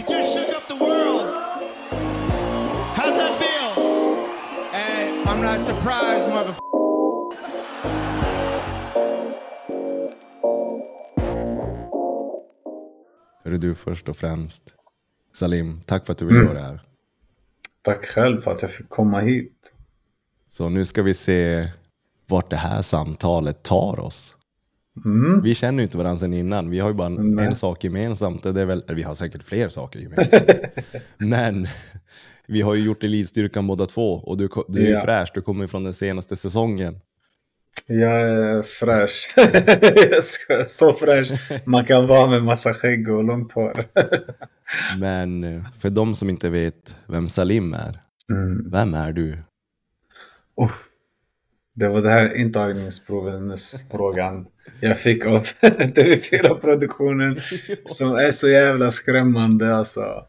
You just shook up the world. How's that feel? And I'm not surprised, mother. Hörru du först och främst. Salim, tack för att du ville Mm. vara här. Tack själv för att jag fick komma hit. Så nu ska vi se vart det här samtalet tar oss. Mm. Vi känner ju inte varandra sedan innan. Vi har ju bara en, en sak gemensamt. Det är väl, vi har säkert fler saker gemensamt. Men vi har ju gjort elitstyrkan båda två. Och du, du är ju Ja. fräsch. Du kommer ju från den senaste säsongen. Jag är fräsch. så fräsch man kan vara med massa skägg och långt hår. Men eh, för de som inte vet vem Salim är. Mm. Vem är du? Uff. Det var det här intagningsprovens-frågan jag fick av TV4-produktionen som är så jävla skrämmande alltså.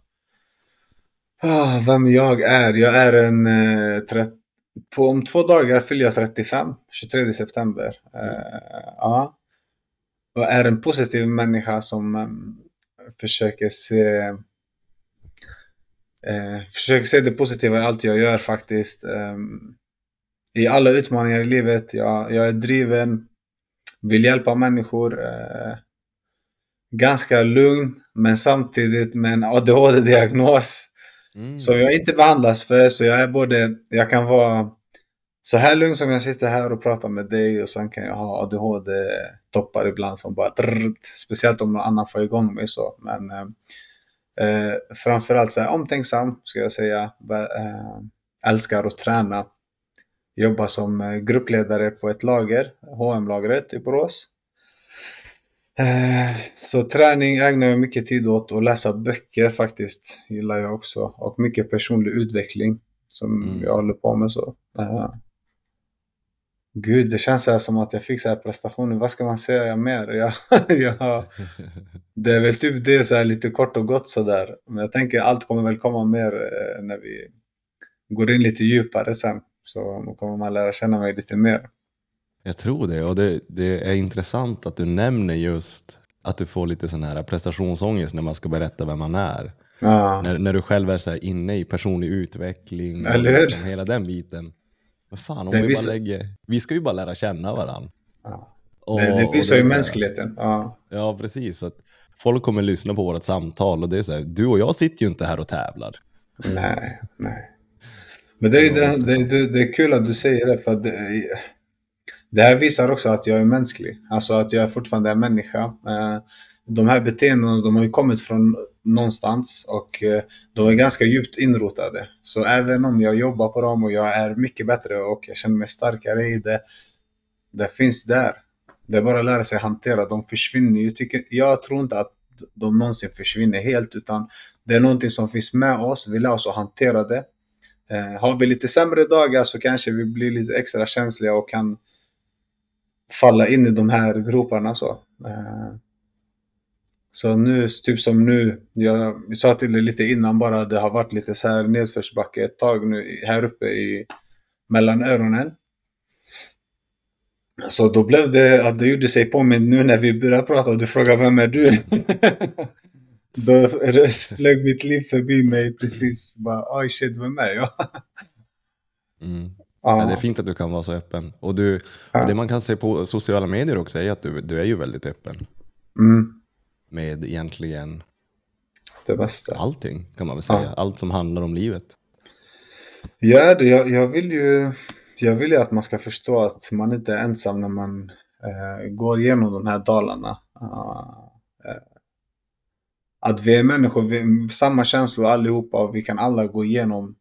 Oh, vem jag är? Jag är en... Eh, trett- på, om två dagar fyller jag 35, 23 september. Eh, ja. Och är en positiv människa som em, försöker se Eh, försöker se det positiva i allt jag gör faktiskt. Ehm, I alla utmaningar i livet. Jag, jag är driven, vill hjälpa människor. Eh, ganska lugn, men samtidigt med en ADHD-diagnos. Mm. Som jag inte behandlas för. Så jag är både, jag kan vara så här lugn som jag sitter här och pratar med dig och sen kan jag ha ADHD-toppar ibland som bara drrrt, Speciellt om någon annan får igång mig så. Men eh, eh, framförallt så här, omtänksam ska jag säga. Eh, älskar att träna. Jobbar som eh, gruppledare på ett lager, H&M-lagret i Borås. Eh, så träning ägnar jag mycket tid åt och läsa böcker faktiskt. Gillar jag också. Och mycket personlig utveckling som Mm. jag håller på med så. Eh, Gud, det känns här som att jag fick så här prestationer. Vad ska man säga mer? Jag, jag, det är väl typ det så här lite kort och gott så där. Men jag tänker allt kommer väl komma mer eh, när vi går in lite djupare sen. Så kommer man lära känna mig lite mer. Jag tror det. Och det, det är intressant att du nämner just att du får lite sån här prestationsångest när man ska berätta vem man är. Ja, När, när du själv är så här inne i personlig utveckling och liksom hela den biten. Men fan, om Det vi bara lägger... Vi ska ju bara lära känna varandra. Ja. Och, det, det visar ju mänskligheten. Ja. Ja, precis. Att folk kommer lyssna på vårt samtal och det är så här, du och jag sitter ju inte här och tävlar. Nej, nej. Men det är, ju det, det, det, är kul att du säger det för det, det här visar också att jag är mänsklig. Alltså att jag fortfarande är människa. Eh, De här beteendena de har ju kommit från någonstans och eh, de är ganska djupt inrotade. Så även om jag jobbar på dem och jag är mycket bättre och jag känner mig starkare i det. Det finns där. Det är bara att lära sig hantera. De försvinner ju. Jag tror inte att de någonsin försvinner helt utan det är någonting som finns med oss. Vi lär oss att hantera det. Eh, har vi lite sämre dagar så kanske vi blir lite extra känsliga och kan falla in i de här groparna. Så, eh, så nu, typ som nu, jag, jag sa till dig lite innan bara, det har varit lite så här nedförsbacke ett tag nu här uppe i mellan öronen. Så då blev det att det gjorde sig påmint nu när vi började prata och du frågar vem är du? då flög mitt liv förbi mig precis. Bara, oj shit, vem är jag? Mm. Ja. Det är fint att du kan vara så öppen. Och, du, och det man kan se på sociala medier också är att du, du är ju väldigt öppen Mm, med egentligen det bästa. allting kan man väl säga. Ja. Allt som handlar om livet. Ja, det, jag, jag, vill ju, jag vill ju att man ska förstå att man inte är ensam när man eh, går igenom de här dalarna. Eh, att vi är människor, vi har samma känslor allihopa och vi kan alla gå igenom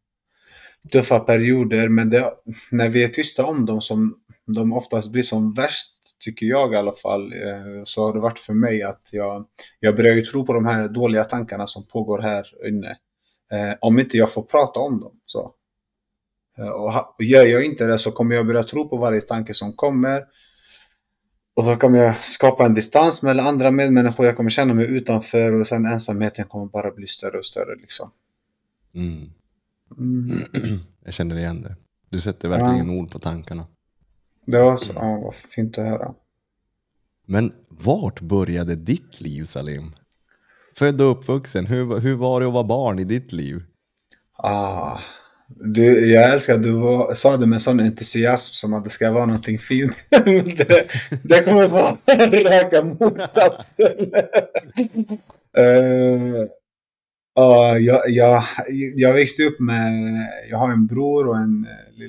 tuffa perioder. Men det, när vi är tysta om dem, som de oftast blir som värst, tycker jag i alla fall, eh, så har det varit för mig att jag, jag börjar ju tro på de här dåliga tankarna som pågår här inne. Eh, om inte jag får prata om dem. Så. Eh, och gör jag inte det så kommer jag börja tro på varje tanke som kommer. Och så kommer jag skapa en distans mellan andra medmänniskor. Jag kommer känna mig utanför och sen ensamheten kommer bara bli större och större. Liksom. Mm. Mm. Jag känner igen det. Du sätter verkligen ord på tankarna. Det var så. Ja, vad fint att höra. Men vart började ditt liv Salim? Född och uppvuxen. Hur, hur var det att vara barn i ditt liv? Ah, du, jag älskar att du var, sa det med sån entusiasm som att det ska vara någonting fint. det, det kommer vara raka motsatsen. uh, uh, jag, jag, jag växte upp med, jag har en bror och en uh,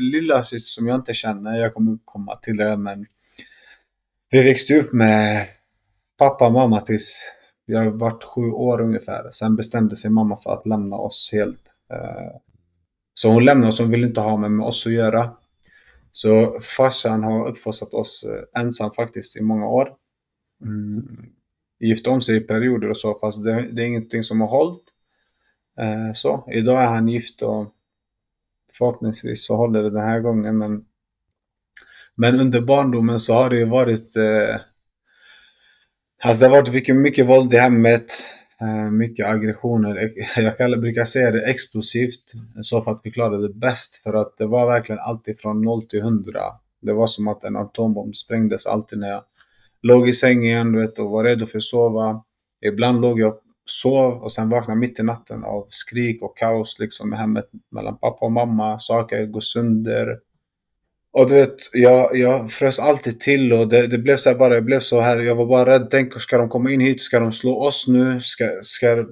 lilla, syster som jag inte känner. Jag kommer komma till det men vi växte upp med pappa och mamma tills jag var varit sju år ungefär. Sen bestämde sig mamma för att lämna oss helt. Uh, så hon lämnade oss, hon ville inte ha med oss att göra. Så farsan har uppfostrat oss eh, ensam faktiskt i många år. Mm. Gifte om sig i perioder och så, fast det, det är ingenting som har hållit. Eh, så, idag är han gift och förhoppningsvis så håller det den här gången. Men, men under barndomen så har det ju varit eh, Alltså det har varit mycket, mycket våld i hemmet. Eh, mycket aggressioner. Jag brukar säga det explosivt. Så för att förklara det bäst. För att det var verkligen alltid från 0 till 100. Det var som att en atombomb sprängdes alltid när jag låg i sängen du vet, och var redo för att sova. Ibland låg jag och sov och sen vaknade mitt i natten av skrik och kaos liksom i hemmet mellan pappa och mamma. Saker går sönder. Och du vet, jag, jag frös alltid till och det, det blev så här bara, jag blev så här, jag var bara rädd. Tänk, ska de komma in hit? Ska de slå oss nu? Ska, ska,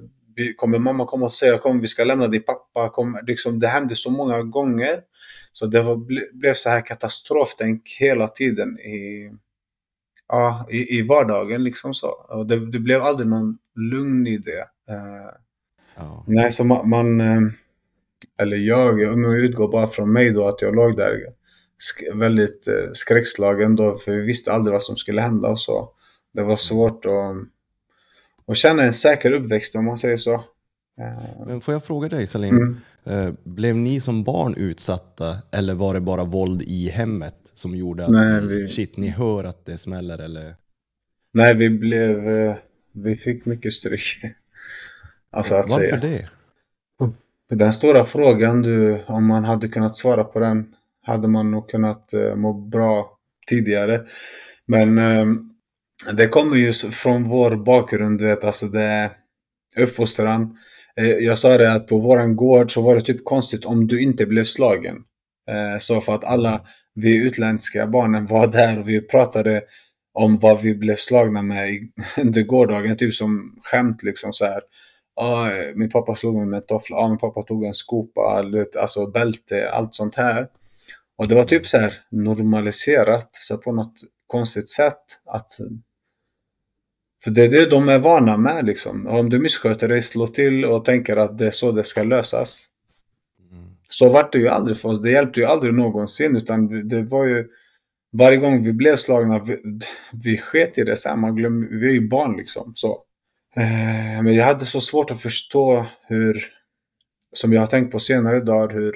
kommer mamma komma och säga, kom vi ska lämna din pappa? Kom, liksom, det hände så många gånger. Så det var, blev så här katastroftänk hela tiden i, ja, i, i vardagen liksom så. Och det, det blev aldrig någon lugn i det. Uh, oh. Nej, så man, man, eh, eller jag, jag utgår bara från mig då, att jag låg där väldigt eh, skräckslagen då, för vi visste aldrig vad som skulle hända och så. Det var svårt att, att känna en säker uppväxt om man säger så. Eh, Men får jag fråga dig Salim, mm. Eh, blev ni som barn utsatta eller var det bara våld i hemmet som gjorde att Nej, vi... shit, ni hör att det smäller eller? Nej, vi blev, vi fick mycket stryk. Alltså Varför säga. det? Den stora frågan du, om man hade kunnat svara på den hade man nog kunnat eh, må bra tidigare. Men eh, det kommer ju från vår bakgrund, du vet, alltså det är uppfostran. Eh, jag sa det att på våran gård så var det typ konstigt om du inte blev slagen. Så för att alla vi utländska barnen var där och vi pratade om vad vi blev slagna med under gårdagen, typ som skämt liksom så här. Ah, min pappa slog mig med en toffla, ah, min pappa tog en skopa, alltså bälte, allt sånt här. Och det var typ så här normaliserat så på något konstigt sätt. att För det är det de är vana med liksom. Om du missköter dig, slå till och tänker att det är så det ska lösas. Mm. Så vart det ju aldrig för oss. Det hjälpte ju aldrig någonsin utan det var ju varje gång vi blev slagna, vi, vi sket i det. Här, man glöm, vi är ju barn liksom. Så. Eh, men jag hade så svårt att förstå hur, som jag har tänkt på senare dagar, hur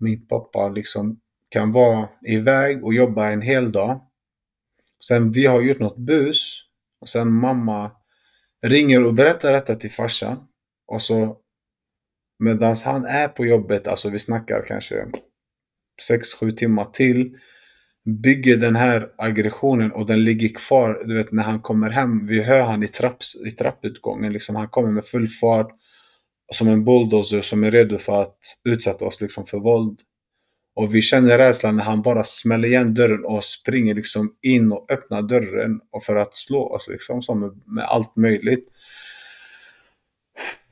min pappa liksom kan vara iväg och jobba en hel dag. Sen vi har gjort något bus. Och sen mamma ringer och berättar detta till farsan. Och så medan han är på jobbet, alltså vi snackar kanske 6-7 timmar till. Bygger den här aggressionen och den ligger kvar. Du vet när han kommer hem, vi hör han i, trapps, i trapputgången. Liksom, han kommer med full fart. Som en bulldozer som är redo för att utsätta oss liksom, för våld. Och vi känner rädslan när han bara smäller igen dörren och springer liksom in och öppnar dörren och för att slå oss liksom så med, allt möjligt.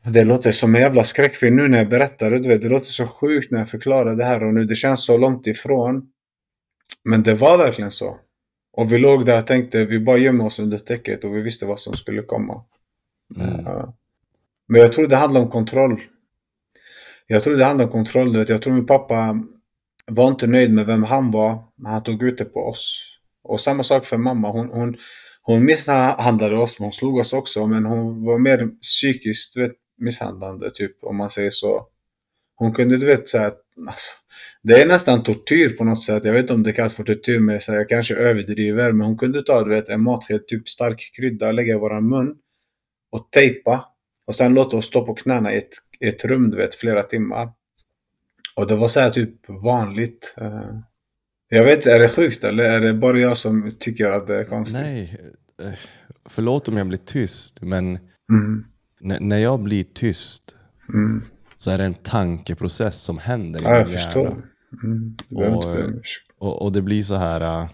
Det låter som en jävla skräckfilm nu när jag berättar det. Du vet, det låter så sjukt när jag förklarar det här och nu. Det känns så långt ifrån. Men det var verkligen så. Och vi låg där och tänkte, vi bara gömmer oss under täcket och vi visste vad som skulle komma. Mm. Men jag tror det handlar om kontroll. Jag tror det handlar om kontroll. Jag tror min pappa var inte nöjd med vem han var. Men han tog ut det på oss. Och samma sak för mamma. Hon, hon, hon misshandlade oss, hon slog oss också. Men hon var mer psykiskt vet, misshandlande, typ om man säger så. Hon kunde, du vet, så här, alltså, det är nästan tortyr på något sätt. Jag vet inte om det kallas för tortyr, men så här, jag kanske överdriver. Men hon kunde ta du vet, en matsked, typ stark krydda, lägga i våran mun och tejpa. Och sen låta oss stå på knäna i ett, i ett rum, du vet, flera timmar. Och det var så här typ vanligt. Eh, jag vet inte, är det sjukt eller är det bara jag som tycker att det är konstigt? Nej, eh, förlåt om jag blir tyst, men Mm. när jag blir tyst Mm. så är det en tankeprocess som händer i Ja, jag min förstår. hjärna. Mm. Behöver inte Och-. Och, och det blir så här... äh,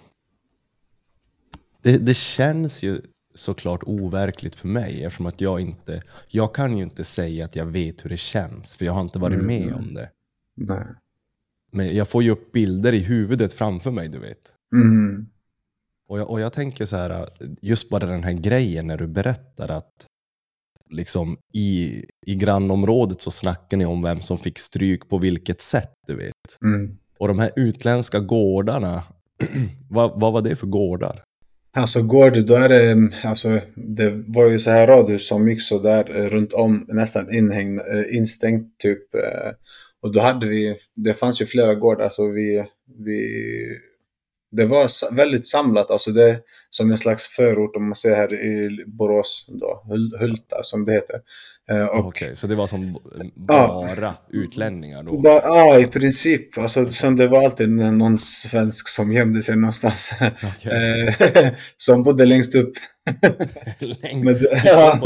Det, det känns ju såklart overkligt för mig eftersom att jag inte... Jag kan ju inte säga att jag vet hur det känns för jag har inte varit Mm. med om det. Nej. Men jag får ju upp bilder i huvudet framför mig, du vet. Mm. Och jag, och jag tänker så här, äh, just bara den här grejen när du berättar att liksom i, i grannområdet så snackar ni om vem som fick stryk på vilket sätt, du vet. Mm. Och de här utländska gårdarna, vad, vad var det för gårdar? Alltså går du, då är det, alltså det var ju så här radhus som gick så där eh, runt om, nästan inhägn, eh, instängt typ. Och då hade vi, det fanns ju flera gårdar så vi, vi det var väldigt samlat, alltså det som en slags förort om man säger här i Borås då, Hul- Hulta som det heter. Eh, Och Okej, så det var som Ja. bara utlänningar då? Bara, ja, i princip. Alltså, som det var alltid någon svensk som gömde sig någonstans. Okej. Eh, som bodde längst upp. Längst det- ja.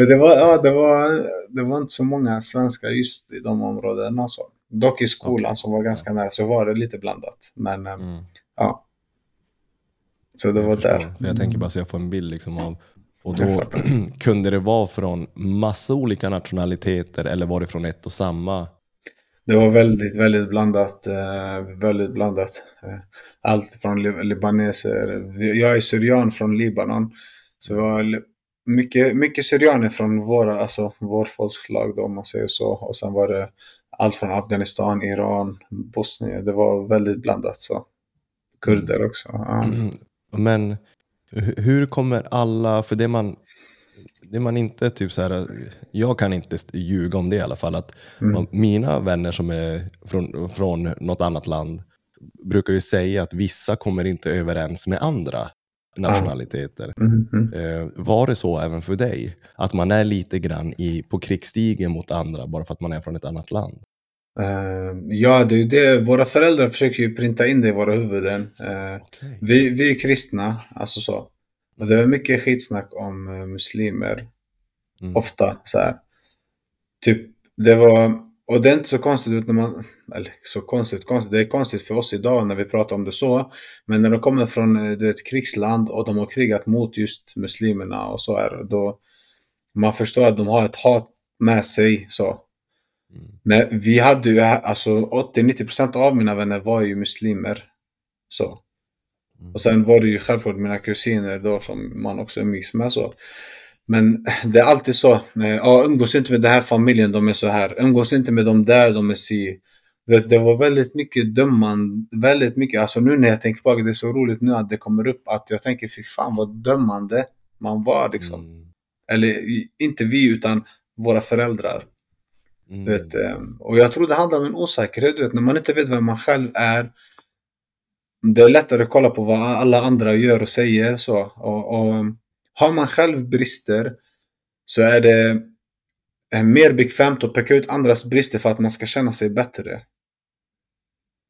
Men det var, ja, det var, det var inte så många svenskar just i de områdena. Alltså. Dock i skolan Okej. som var ganska nära så var det lite blandat. Men eh, Mm, ja. Så det jag var förstår. där. Jag tänker bara så jag får en bild liksom av... Och då kunde det vara från massa olika nationaliteter eller var det från ett och samma? Det var väldigt, väldigt blandat. Eh, väldigt blandat. Eh, allt från li- libaneser. Jag är syrian från Libanon. Så det var li- mycket, mycket syrianer från våra, alltså vår folkslag då, om man säger så. Och sen var det allt från Afghanistan, Iran, Bosnien. Det var väldigt blandat så. Kurder också. Ja. Men hu- hur kommer alla, för det man, det man inte typ så här, jag kan inte ljuga om det i alla fall, att Mm. man, mina vänner som är från, från något annat land brukar ju säga att vissa kommer inte överens med andra nationaliteter. Mm, mm. Eh, var det så även för dig? Att man är lite grann i, på krigsstigen mot andra bara för att man är från ett annat land? Eh, ja, det är det. Våra föräldrar försöker ju printa in det i våra huvuden. Eh, Okej. Vi, vi är kristna, alltså så. Och det är mycket skitsnack om muslimer. Mm. Ofta så här. Typ, det var... Och det är inte så konstigt ut när man... Eller så konstigt, konstigt. Det är konstigt för oss idag när vi pratar om det så. Men när de kommer från eh, vet, krigsland och de har krigat mot just muslimerna och så här. Då man förstår att de har ett hat med sig så. Mm. Men vi hade ju, alltså 80-90% av mina vänner var ju muslimer. Så. Mm. Och sen var det ju självklart mina kusiner då som man också umgicks med så. Men det är alltid så. eh, Ja, umgås inte med den här familjen, de är så här. Umgås inte med dem där, de är si. Det, det var väldigt mycket dömande, väldigt mycket. Alltså nu när jag tänker på det, det är så roligt nu att det kommer upp att jag tänker fy fan vad dömande man var liksom. Mm. Eller inte vi utan våra föräldrar. Mm. Vet, eh, och jag tror det handlar om en osäkerhet. Du vet, när man inte vet vem man själv är. Det är lättare att kolla på vad alla andra gör och säger. Så. Och, och har man själv brister så är det eh, mer bekvämt att peka ut andras brister för att man ska känna sig bättre.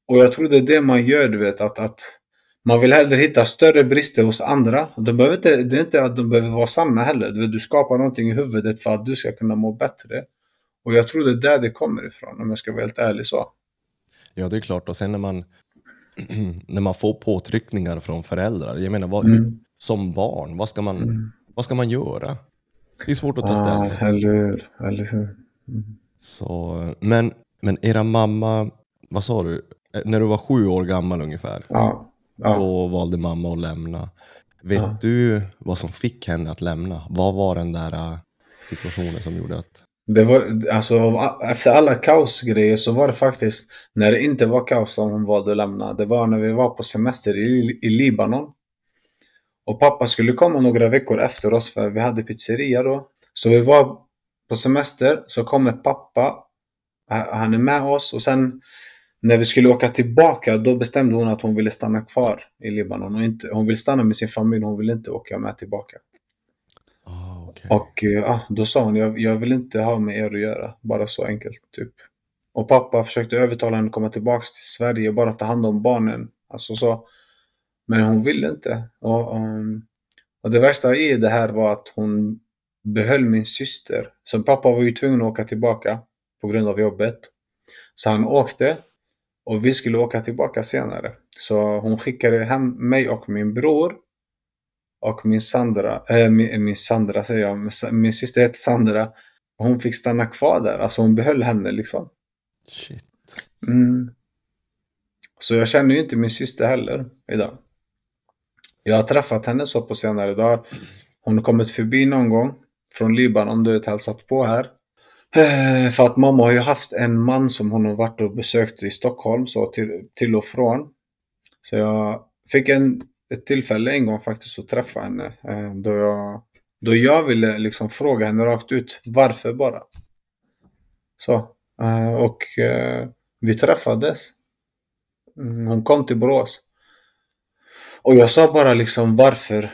Och jag tror det är det man gör, du vet. Att, att man vill hellre hitta större brister hos andra. De behöver inte, det är inte att de behöver vara sanna heller. Du, vet, du skapar någonting i huvudet för att du ska kunna må bättre. Och jag tror det är där det kommer ifrån, om jag ska vara helt ärlig så. Ja, det är klart. Och sen när man, när man får påtryckningar från föräldrar. Jag menar, vad, Mm. Som barn, vad ska, man, Mm. vad ska man göra? Det är svårt att ta Ah, ställning. eller hur, eller hur. Mm. Så, men, men era mamma, vad sa du? Eh, När du var sju år gammal ungefär, Ja, ja. då valde mamma att lämna. Vet Ja. du vad som fick henne att lämna? Vad var den där eh, situationen som gjorde att... Det var, alltså, efter alla kaosgrejer så var det faktiskt när det inte var kaos som hon valde att lämna. Det var när vi var på semester i, i Libanon. Och pappa skulle komma några veckor efter oss för vi hade pizzeria då. Så vi var på semester, så kommer pappa. Ha- Han är med oss och sen när vi skulle åka tillbaka då bestämde hon att hon ville stanna kvar i Libanon. Och inte, hon vill stanna med sin familj, hon vill inte åka med tillbaka. Ah, okej. Och eh, ja, då sa hon, jag, jag vill inte ha med er att göra. Bara så enkelt, typ. Och pappa försökte övertala henne att komma tillbaka till Sverige och bara ta hand om barnen. Alltså så. Men hon ville inte. Och, um, Och det värsta i det här var att hon behöll min syster. Så pappa var ju tvungen att åka tillbaka på grund av jobbet. Så han åkte och vi skulle åka tillbaka senare. Så hon skickade hem mig och min bror och min Sandra, äh, min, min Sandra säger jag, min syster heter Sandra. Hon fick stanna kvar där, alltså hon behöll henne liksom. Shit. Mm. Så jag känner ju inte min syster heller idag. Jag har träffat henne så på senare dagar. Hon har kommit förbi någon gång från Libanon, du vet, hälsat på här. Eh, för att mamma har ju haft en man som hon har varit och besökt i Stockholm, så till, till och från. Så jag fick en, ett tillfälle en gång faktiskt att träffa henne. Eh, då jag, då jag ville liksom fråga henne rakt ut, varför bara? Så. Eh, och vi träffades. Mm, hon kom till Borås. Och jag sa bara liksom varför.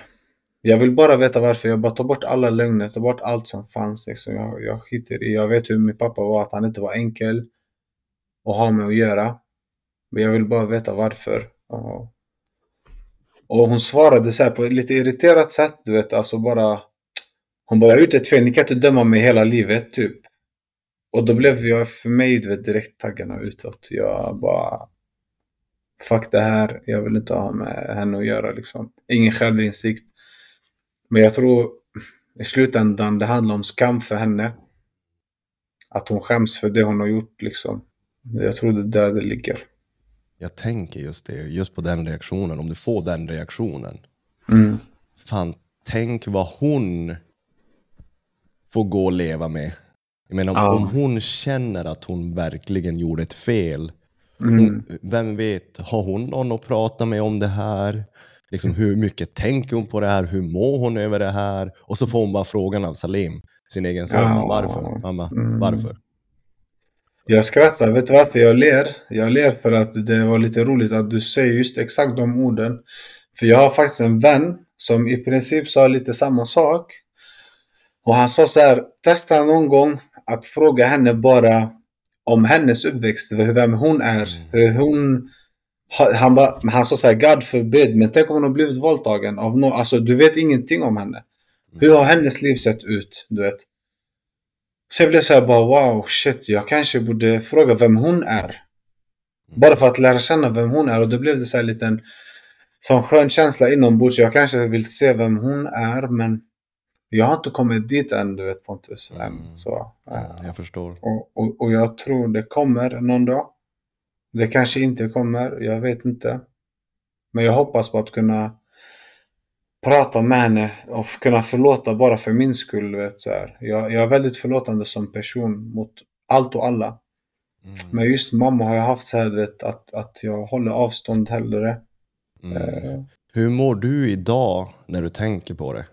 Jag vill bara veta varför. Jag bara tar bort alla lögner, tar bort allt som fanns. Liksom. Jag, jag skiter i. Jag vet hur min pappa var, att han inte var enkel att ha med att göra. Men jag vill bara veta varför. Och, och hon svarade så här på ett lite irriterat sätt, du vet. Alltså bara... Hon bara, jag har gjort ett fel, ni kan inte döma mig hela livet, typ. Och då blev jag för mig, du vet, direkt taggarna utåt. Jag bara... Fuck det här, jag vill inte ha med henne att göra liksom. Ingen självinsikt. Men jag tror i slutändan det handlar om skam för henne. Att hon skäms för det hon har gjort liksom. Jag tror det är där det ligger. Jag tänker just det, just på den reaktionen. Om du får den reaktionen. Mm. Fan, tänk vad hon får gå och leva med. Jag menar, Ja. om hon känner att hon verkligen gjorde ett fel. Mm. Vem vet, har hon någon att prata med om det här? Liksom, hur mycket tänker hon på det här? Hur mår hon över det här? Och så får hon bara frågan av Salim, sin egen son. Ja. Varför? Mamma, Mm. varför? Jag skrattar, vet du varför jag ler? Jag ler för att det var lite roligt att du säger just exakt de orden. För jag har faktiskt en vän som i princip sa lite samma sak. Och han sa så här, testa någon gång att fråga henne bara om hennes uppväxt, vem hon är, hur hon... ha- Han, bara, han sa så här, God forbid, men tänk om hon har blivit våldtagen av någon, alltså du vet ingenting om henne. Hur har hennes liv sett ut, du vet? Så jag blev så här bara wow, shit, jag kanske borde fråga vem hon är. Bara för att lära känna vem hon är och då blev det så här liten sån skön känsla inombords. Jag kanske vill se vem hon är men jag har inte kommit dit än, du vet Pontus. Än, Mm. så, Ja, jag förstår. och, och, och jag tror det kommer någon dag. Det kanske inte kommer, jag vet inte. Men jag hoppas på att kunna prata med henne och kunna förlåta bara för min skull. Vet, så här. Jag, jag är väldigt förlåtande som person mot allt och alla. Mm. Men just mamma har jag haft så här, vet, att, att jag håller avstånd hellre. Mm. Eh, Hur mår du idag när du tänker på det?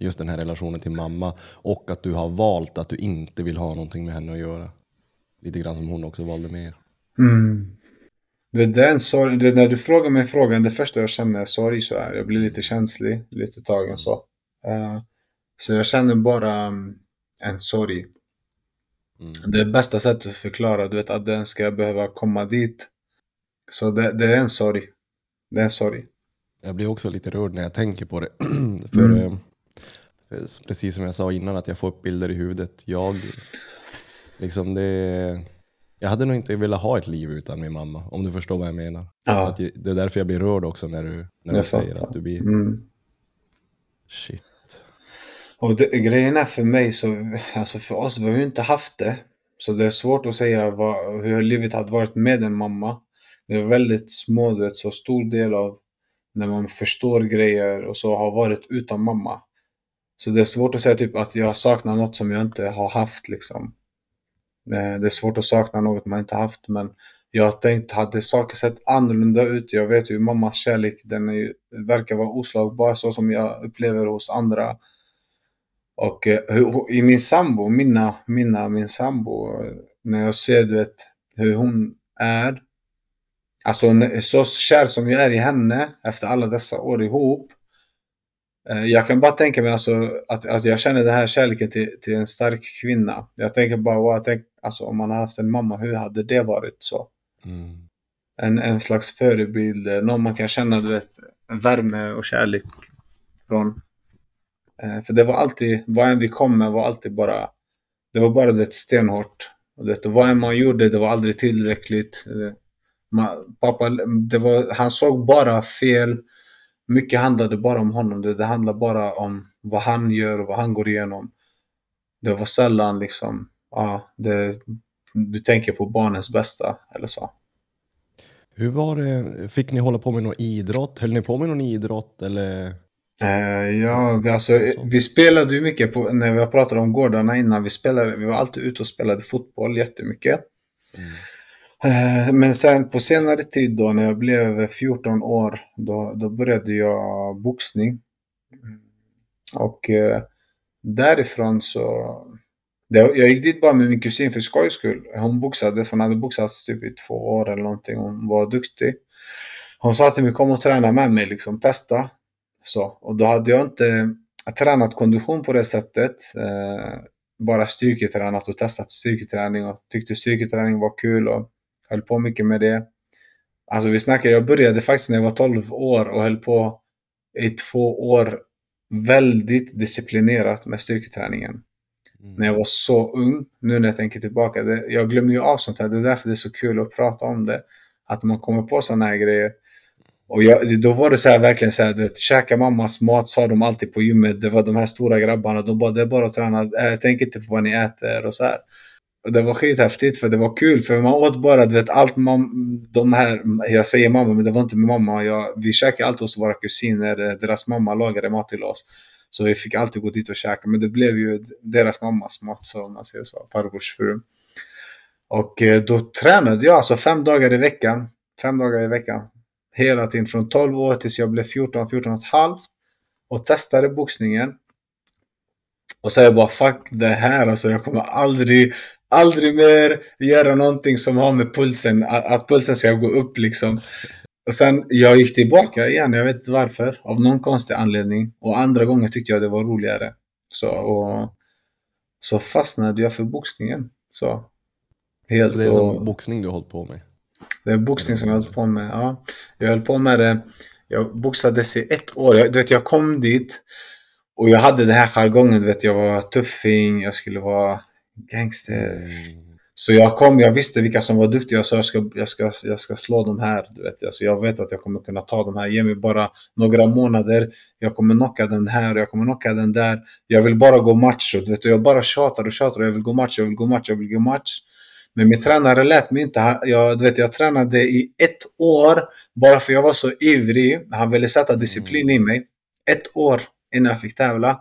Just den här relationen till mamma och att du har valt att du inte vill ha någonting med henne att göra. Lite grann som hon också valde med er. Mm. Det, det är en sorg. Det, när du frågar mig frågan, det första jag känner är sorg. Så här. Jag blir lite känslig, lite tagen så. Eh, så jag känner bara mm, en sorg. Mm. Det bästa sättet att förklara, du vet, att den ska behöva komma dit. Så det, det är en sorg. Det är en sorg. Jag blir också lite rörd när jag tänker på det. För Mm. Precis som jag sa innan, att jag får upp bilder i huvudet. Jag, liksom det, jag hade nog inte velat ha ett liv utan min mamma, om du förstår vad jag menar. Ja. Att det är därför jag blir rörd också när du, när du säger att du blir... Mm. Shit. Och det, grejen är för mig, så, alltså för oss, vi har ju inte haft det. Så det är svårt att säga vad, hur livet hade varit med en mamma. Det är väldigt små, du vet, så stor del av när man förstår grejer och så har varit utan mamma. Så det är svårt att säga typ att jag saknar något som jag inte har haft liksom. Eh, det är svårt att sakna något man inte haft men jag har tänkt, hade saker sett annorlunda ut? Jag vet ju mammas kärlek, den är, ju- verkar vara oslagbar så som jag upplever hos andra. Och eh, hur, i min sambo, mina, mina, min sambo, när jag ser du vet, hur hon är. Alltså så kär som jag är i henne efter alla dessa år ihop eh, Jag kan bara tänka mig alltså att, att jag känner den här kärleken till, till en stark kvinna. Jag tänker bara, wow, jag tänk, alltså, om man har haft en mamma, hur hade det varit så? Mm. En, en slags förebild, eh, någon man kan känna du vet, värme och kärlek från. Eh, för det var alltid, vad än vi kom med var alltid bara, det var bara du vet, stenhårt. Och, du vet, och vad än man gjorde, det var aldrig tillräckligt. Man, pappa, det var, han såg bara fel. Mycket handlade bara om honom. Det, det handlade bara om vad han gör och vad han går igenom. Det var sällan liksom, ja, det, du tänker på barnens bästa eller så. Hur var det? Fick ni hålla på med någon idrott? Höll ni på med någon idrott eller? Eh, ja, vi, alltså, vi spelade ju mycket på, när vi pratade om gårdarna innan, vi, spelade, vi var alltid ute och spelade fotboll jättemycket. Mm. Eh, men sen på senare tid då, när jag blev 14 år, då, då började jag boxning. Och eh, därifrån så... Det, jag gick dit bara med min kusin för skojs skull. Hon boxades, hon hade boxats typ i två år eller någonting. Hon var duktig. Hon sa till mig, kom och träna med mig, liksom, testa. Så, och då hade jag inte tränat kondition på det sättet. Eh, bara styrketränat och testat styrketräning och tyckte styrketräning var kul och höll på mycket med det. Alltså vi snackar, jag började faktiskt när jag var 12 år och höll på i två år väldigt disciplinerat med styrketräningen. Mm. När jag var så ung, nu när jag tänker tillbaka. Det, jag glömmer ju av sånt här, det är därför det är så kul att prata om det. Att man kommer på sådana här grejer. Och jag, då var det så här, verkligen så här, du vet, käka mammas mat sa de alltid på gymmet. Det var de här stora grabbarna, de bara, det är bara att träna, äh, tänk inte på vad ni äter och så här. Och det var skithäftigt för det var kul för man åt bara, du vet, allt man, de här, jag säger mamma men det var inte min mamma. Jag, vi käkade alltid hos våra kusiner, eh, deras mamma lagade mat till oss. Så vi fick alltid gå dit och käka, men det blev ju deras mammas mat, så man säger så, farbrors fru. Och eh, då tränade jag alltså fem dagar i veckan. Fem dagar i veckan. Hela tiden från 12 år tills jag blev 14, 14 och ett halvt. Och testade boxningen. Och så jag bara fuck det här alltså. Jag kommer aldrig, aldrig mer göra någonting som har med pulsen, att, pulsen ska gå upp liksom. Och sen, jag gick tillbaka igen, jag vet inte varför. Av någon konstig anledning. Och andra gånger tyckte jag det var roligare. Så, och, så fastnade jag för boxningen. Så, helt så det är som och, boxning du har hållit på med? Det är boxning som jag har hållit på med, ja. Jag höll på med det. Jag boxades i ett år. Jag, du vet, jag kom dit och jag hade den här jargongen. Du vet, jag var tuffing, jag skulle vara gangster. Mm. Så jag kom, jag visste vilka som var duktiga, sa jag ska, jag ska, jag ska slå de här. Du vet. Alltså jag vet att jag kommer kunna ta de här, ge mig bara några månader. Jag kommer knocka den här, jag kommer knocka den där. Jag vill bara gå match. Du vet. Och jag bara tjatar och tjatar. Jag vill gå match, jag vill gå match, jag vill gå match. Men min tränare lät mig inte. Jag, du vet, jag tränade i ett år bara för jag var så ivrig. Han ville sätta disciplin i mig. Ett år innan jag fick tävla.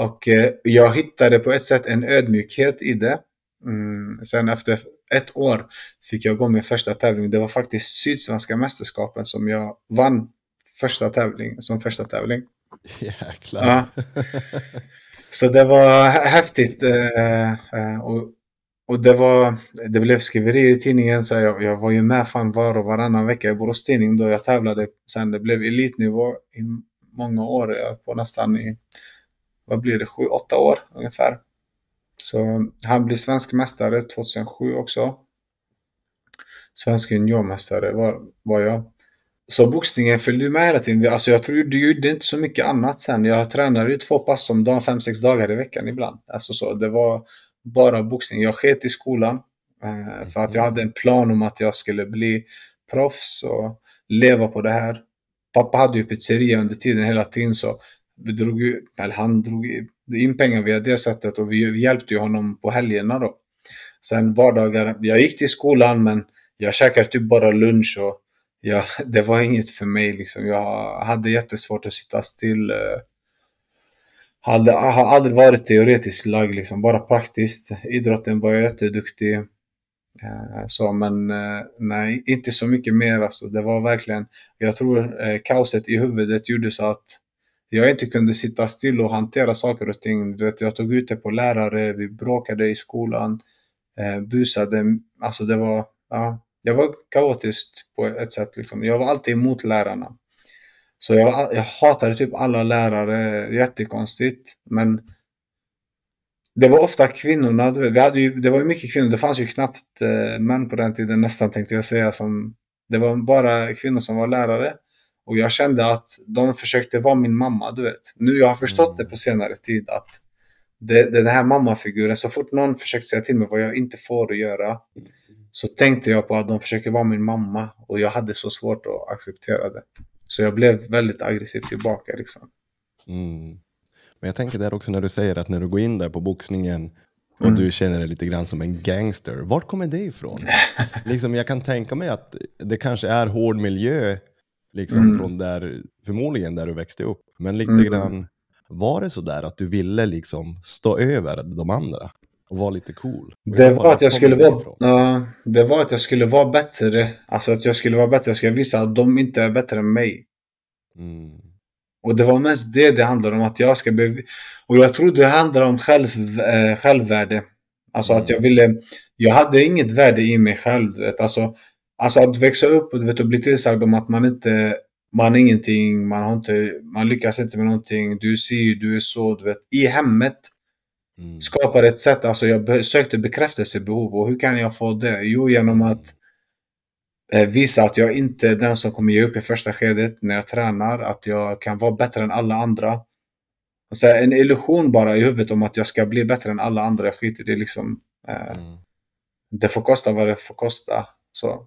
Och eh, jag hittade på ett sätt en ödmjukhet i det. Mm, sen efter ett år fick jag gå min första tävling. Det var faktiskt Sydsvenska mästerskapen som jag vann första tävling, som första tävling. Jäklar. Ja. Så det var häftigt. Eh, eh, och, och det, var, det blev skriverier i tidningen. Så jag, jag var ju med fan var och varannan vecka i Borås Tidning då jag tävlade. Sen det blev elitnivå i många år, på nästan i, vad blir det, sju, åtta år ungefär. Så han blir svensk mästare 2007 också. Svensk juniormästare var, var jag. Så boxningen följde med hela tiden. Alltså jag tror du gjorde inte så mycket annat sen. Jag tränade ju två pass om dagen, fem, sex dagar i veckan ibland. Alltså så, det var bara boxning. Jag sket i skolan. Eh, för att jag hade en plan om att jag skulle bli proffs och leva på det här. Pappa hade ju pizzeria under tiden hela tiden så vi drog ju, eller han drog in pengar via det sättet och vi, vi hjälpte ju honom på helgerna då. Sen vardagar, jag gick till skolan men jag käkade typ bara lunch och ja, det var inget för mig liksom. Jag hade jättesvårt att sitta still. Eh. Hade, har aldrig varit teoretiskt lag liksom, bara praktiskt. Idrotten var jag jätteduktig. Eh, så, men eh, nej, inte så mycket mer alltså. Det var verkligen, jag tror kaoset i huvudet gjorde så att jag inte kunde sitta still och hantera saker och ting. Du vet, jag tog ut det på lärare, vi bråkade i skolan, eh, busade. Alltså det var, ja, det var kaotiskt på ett sätt. Liksom. Jag var alltid emot lärarna. Så jag, jag hatade typ alla lärare, jättekonstigt. Men det var ofta kvinnorna, vi hade ju, det var ju mycket kvinnor, det fanns ju knappt eh, män på den tiden nästan tänkte jag säga. Som, det var bara kvinnor som var lärare. Och jag kände att de försökte vara min mamma, du vet. Nu jag har förstått Mm. det på senare tid att det, den här mammafiguren, så fort någon försökte säga till mig vad jag inte får göra, så tänkte jag på att de försöker vara min mamma. Och jag hade så svårt att acceptera det. Så jag blev väldigt aggressiv tillbaka liksom. Mm. Men jag tänker där också när du säger att när du går in där på boxningen och Mm. du känner dig lite grann som en gangster. Vart kommer det ifrån? liksom, jag kan tänka mig att det kanske är hård miljö, liksom Mm. från där, förmodligen där du växte upp. Men lite Mm. grann, var det så där att du ville liksom stå över de andra och vara lite cool? Det var att jag skulle vara, ja, det var att jag skulle vara bättre. Alltså att jag skulle vara bättre. Jag skulle visa att de inte är bättre än mig. Mm. Och det var mest det det handlade om. Att jag ska Och jag tror det handlar om själv, eh, självvärde. Alltså att jag ville... Jag hade inget värde i mig själv. Vet. Alltså, alltså att växa upp och, vet, och bli tillsagd om att man inte... Man är ingenting, man, har inte, man lyckas inte med någonting. Du ser, du är så, du vet. I hemmet Mm. skapar ett sätt, alltså jag sökte bekräftelsebehov och hur kan jag få det? Jo, genom att eh, visa att jag inte är den som kommer ge upp i första skedet när jag tränar, att jag kan vara bättre än alla andra. Så här, en illusion bara i huvudet om att jag ska bli bättre än alla andra, jag skiter i det liksom. Eh, Mm. det får kosta vad det får kosta. Så.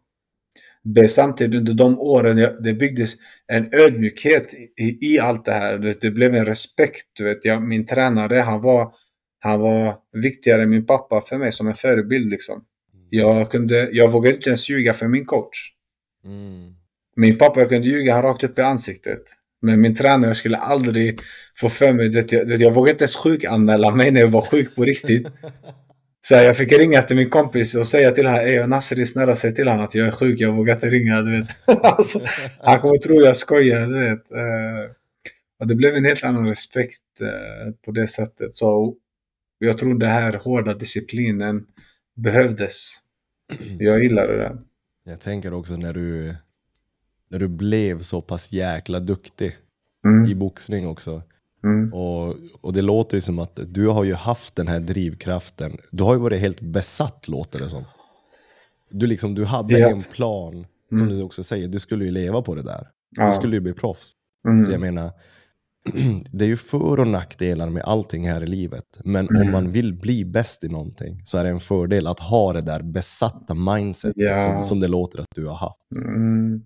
Det, samtidigt under de åren, jag, det byggdes en ödmjukhet i, i allt det här. Det blev en respekt. Du vet, jag, min tränare, han var, han var viktigare än min pappa för mig som en förebild. Liksom. Jag, kunde, jag vågade inte ens ljuga för min coach. Mm. Min pappa, jag kunde ljuga han rakt upp i ansiktet. Men min tränare skulle aldrig få för mig, du vet, jag, du vet, jag vågade inte ens sjukanmäla mig när jag var sjuk på riktigt. Så här, jag fick ringa till min kompis och säga till honom, Ey Nasri snälla säg till honom att jag är sjuk, jag vågar inte ringa, du vet. alltså, han kommer tro jag skojar, du vet. Eh, och det blev en helt annan respekt eh, på det sättet. Så jag tror den här hårda disciplinen behövdes. Jag gillade det. Jag tänker också när du, när du blev så pass jäkla duktig i Mm, boxning också. Mm, Och, och det låter ju som att du har ju haft den här drivkraften. Du har ju varit helt besatt låter det som. Du, liksom, du hade Ja. en plan, som Mm. du också säger, du skulle ju leva på det där. Ja. Du skulle ju bli proffs. mm, Så jag menar, det är ju för och nackdelar med allting här i livet. Men Mm. om man vill bli bäst i någonting så är det en fördel att ha det där besatta mindsetet Ja. som, som det låter att du har haft. mm.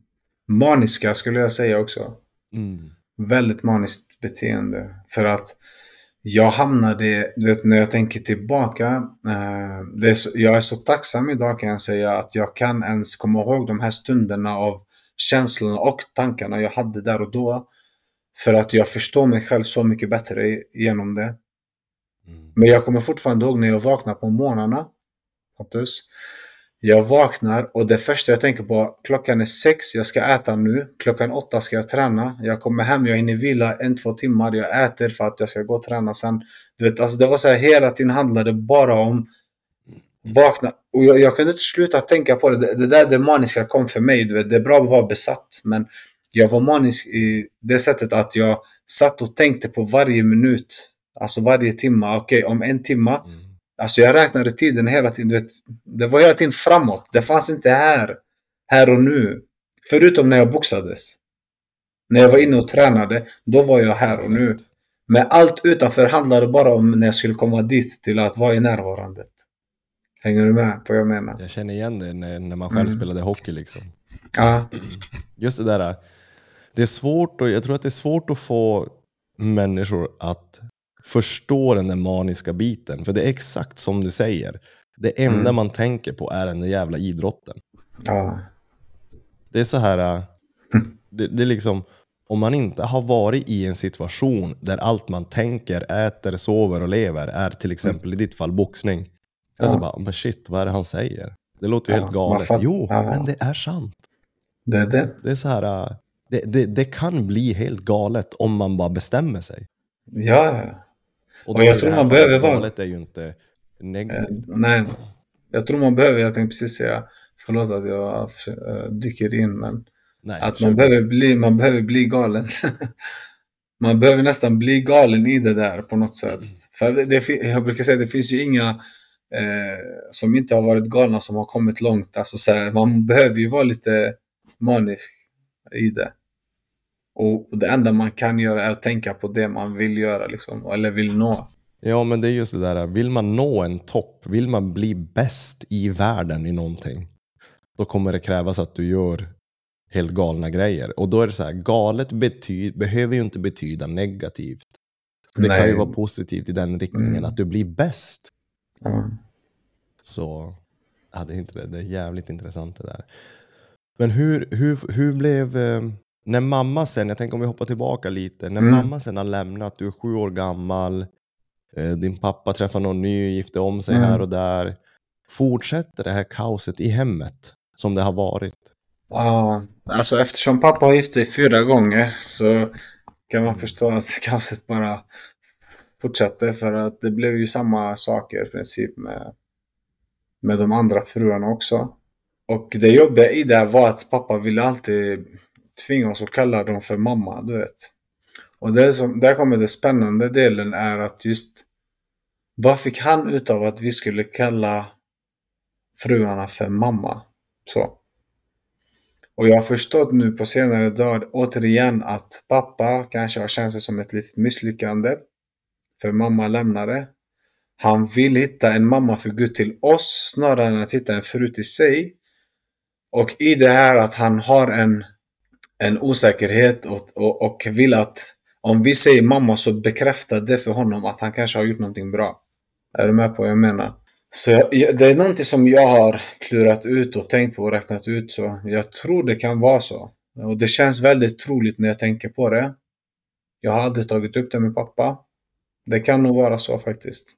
Maniska skulle jag säga också. Mm. väldigt maniskt beteende. För att jag hamnade, du vet när jag tänker tillbaka, eh, är så, jag är så tacksam idag kan jag säga att jag kan ens komma ihåg de här stunderna av känslorna och tankarna jag hade där och då. För att jag förstår mig själv så mycket bättre genom det. Mm. Men jag kommer fortfarande ihåg när jag vaknar på morgnarna. Pontus. Jag vaknar och det första jag tänker på, klockan är sex, jag ska äta nu. Klockan åtta ska jag träna. Jag kommer hem, jag hinner vila en, två timmar. Jag äter för att jag ska gå och träna sen. Du vet, alltså det var så här, hela tiden handlade bara om vakna. Och jag, jag kunde inte sluta tänka på det. det. Det där det maniska kom för mig. Du vet, det är bra att vara besatt. Men jag var manisk i det sättet att jag satt och tänkte på varje minut. Alltså varje timme. Okej, om en timme. Mm. Alltså jag räknade tiden hela tiden. Vet, det var hela tiden framåt. Det fanns inte här. Här och nu. Förutom när jag boxades. När jag var inne och tränade. Då var jag här och nu. Men allt utanför handlade bara om när jag skulle komma dit till att vara i närvarandet. Hänger du med på vad jag menar? Jag känner igen det när, när man själv Mm. spelade hockey. Liksom. Ja. Just det där, det är svårt och jag tror att det är svårt att få människor att förstå den där maniska biten. För det är exakt som du säger. Det enda Mm. man tänker på är den där jävla idrotten. Ja. Det är så här, äh, det, det är liksom, om man inte har varit i en situation där allt man tänker, äter, sover och lever är till exempel i ditt fall boxning. Ja. Ja. Så bara, men shit, vad är det han säger? Det låter ju Ja, helt galet. Jo, ja. men det är sant. Det är det. Det är så här, äh, det, det, det kan bli helt galet om man bara bestämmer sig. Ja. Och, Och jag i tror man behöver vara- Galet är ju inte Eh, negativt. nej. Jag tror man behöver, jag tänkte precis säga, förlåt att jag eh, dyker in, men Nej, att man behöver, bli, man behöver bli galen. man behöver nästan bli galen i det där på något sätt. För det, det, jag brukar säga det finns ju inga eh, som inte har varit galna som har kommit långt. Alltså, så här, man behöver ju vara lite manisk i det. Och det enda man kan göra är att tänka på det man vill göra, liksom, eller vill nå. Ja, men det är just det där, vill man nå en topp, vill man bli bäst i världen i någonting, då kommer det krävas att du gör helt galna grejer. Och då är det så här, galet behöver ju inte betyda negativt. Så det kan ju Nej. vara positivt i den riktningen, Mm. att du blir bäst. Ja. Så, ja, det är inte det. Det är jävligt intressant det där. Men hur, hur, hur blev, eh, när mamma sen, jag tänker om vi hoppar tillbaka lite, när Mm. mamma sen har lämnat, du är sju år gammal, eh, din pappa träffar någon ny, gifter om sig Mm. här och där. Fortsätter det här kaoset i hemmet som det har varit? Ja, alltså eftersom pappa har gift sig fyra gånger så kan man förstå att kaoset bara fortsätter för att det blev ju samma saker i princip med, med de andra fruarna också. Och det jobbiga i det var att pappa ville alltid tvinga oss att kalla dem för mamma, du vet. Och det som, där kommer den spännande delen är att just vad fick han ut av att vi skulle kalla fruarna för mamma? Så. Och jag har förstått nu på senare dagar återigen att pappa kanske har känt sig som ett litet misslyckande. För mamma lämnade. Han vill hitta en mammafigur till oss snarare än att hitta en fru till sig. Och i det här att han har en, en osäkerhet och, och, och vill att om vi säger mamma så bekräftar det för honom att han kanske har gjort någonting bra. Är du med på vad jag menar? Så jag, det är någonting som jag har klurat ut och tänkt på och räknat ut. Så jag tror det kan vara så. Och det känns väldigt troligt när jag tänker på det. Jag har aldrig tagit upp det med pappa. Det kan nog vara så faktiskt.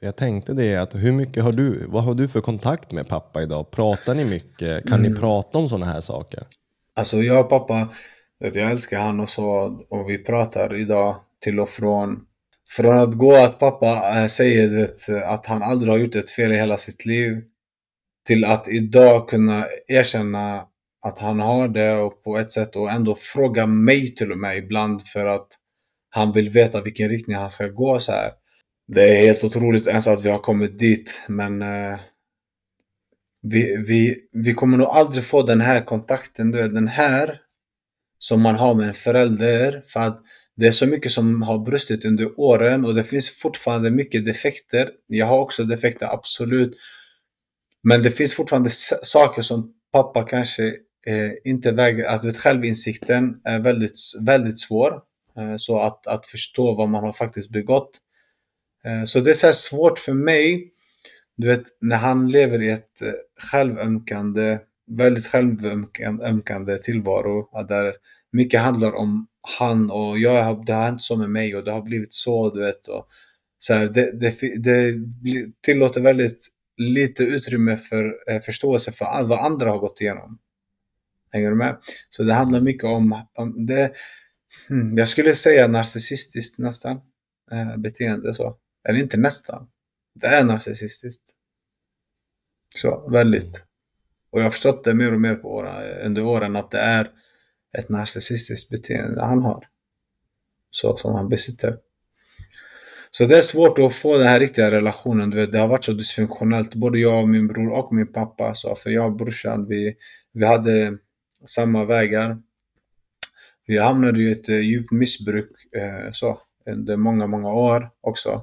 Jag tänkte det, att hur mycket har du, vad har du för kontakt med pappa idag? Pratar ni mycket? Kan Mm. ni prata om sådana här saker? Alltså jag och pappa, vet, jag älskar han och så. Och vi pratar idag till och från. Från att gå att pappa äh, säger du vet, att han aldrig har gjort ett fel i hela sitt liv. Till att idag kunna erkänna att han har det och på ett sätt och ändå fråga mig till och med ibland för att han vill veta vilken riktning han ska gå så här. Det är helt otroligt ens att vi har kommit dit men eh, vi, vi, vi kommer nog aldrig få den här kontakten, du vet, den här som man har med en förälder för att det är så mycket som har brustit under åren och det finns fortfarande mycket defekter. Jag har också defekter, absolut. Men det finns fortfarande saker som pappa kanske eh, inte väger, att vet, självinsikten är väldigt, väldigt svår. Eh, så att, att förstå vad man har faktiskt begått. Eh, så det är så här svårt för mig, du vet, när han lever i ett eh, självömkande, väldigt självömkande tillvaro, där mycket handlar om han och jag, har- det har hänt så med mig och det har blivit så, du vet. Och så här, det, det, det tillåter väldigt lite utrymme för eh, förståelse för all- vad andra har gått igenom. Hänger du med? Så det handlar mycket om, om det, hmm, jag skulle säga narcissistiskt nästan, eh, beteende så. Eller inte nästan. Det är narcissistiskt. Så, väldigt. Och jag har förstått det mer och mer på åren, under åren att det är ett narcissistiskt beteende han har. Så som han besitter. Så det är svårt att få den här riktiga relationen. Du vet, det har varit så dysfunktionellt. Både jag och min bror och min pappa. Så för jag och brorsan, vi, vi hade samma vägar. Vi hamnade i ett djupt missbruk eh, så, under många, många år också.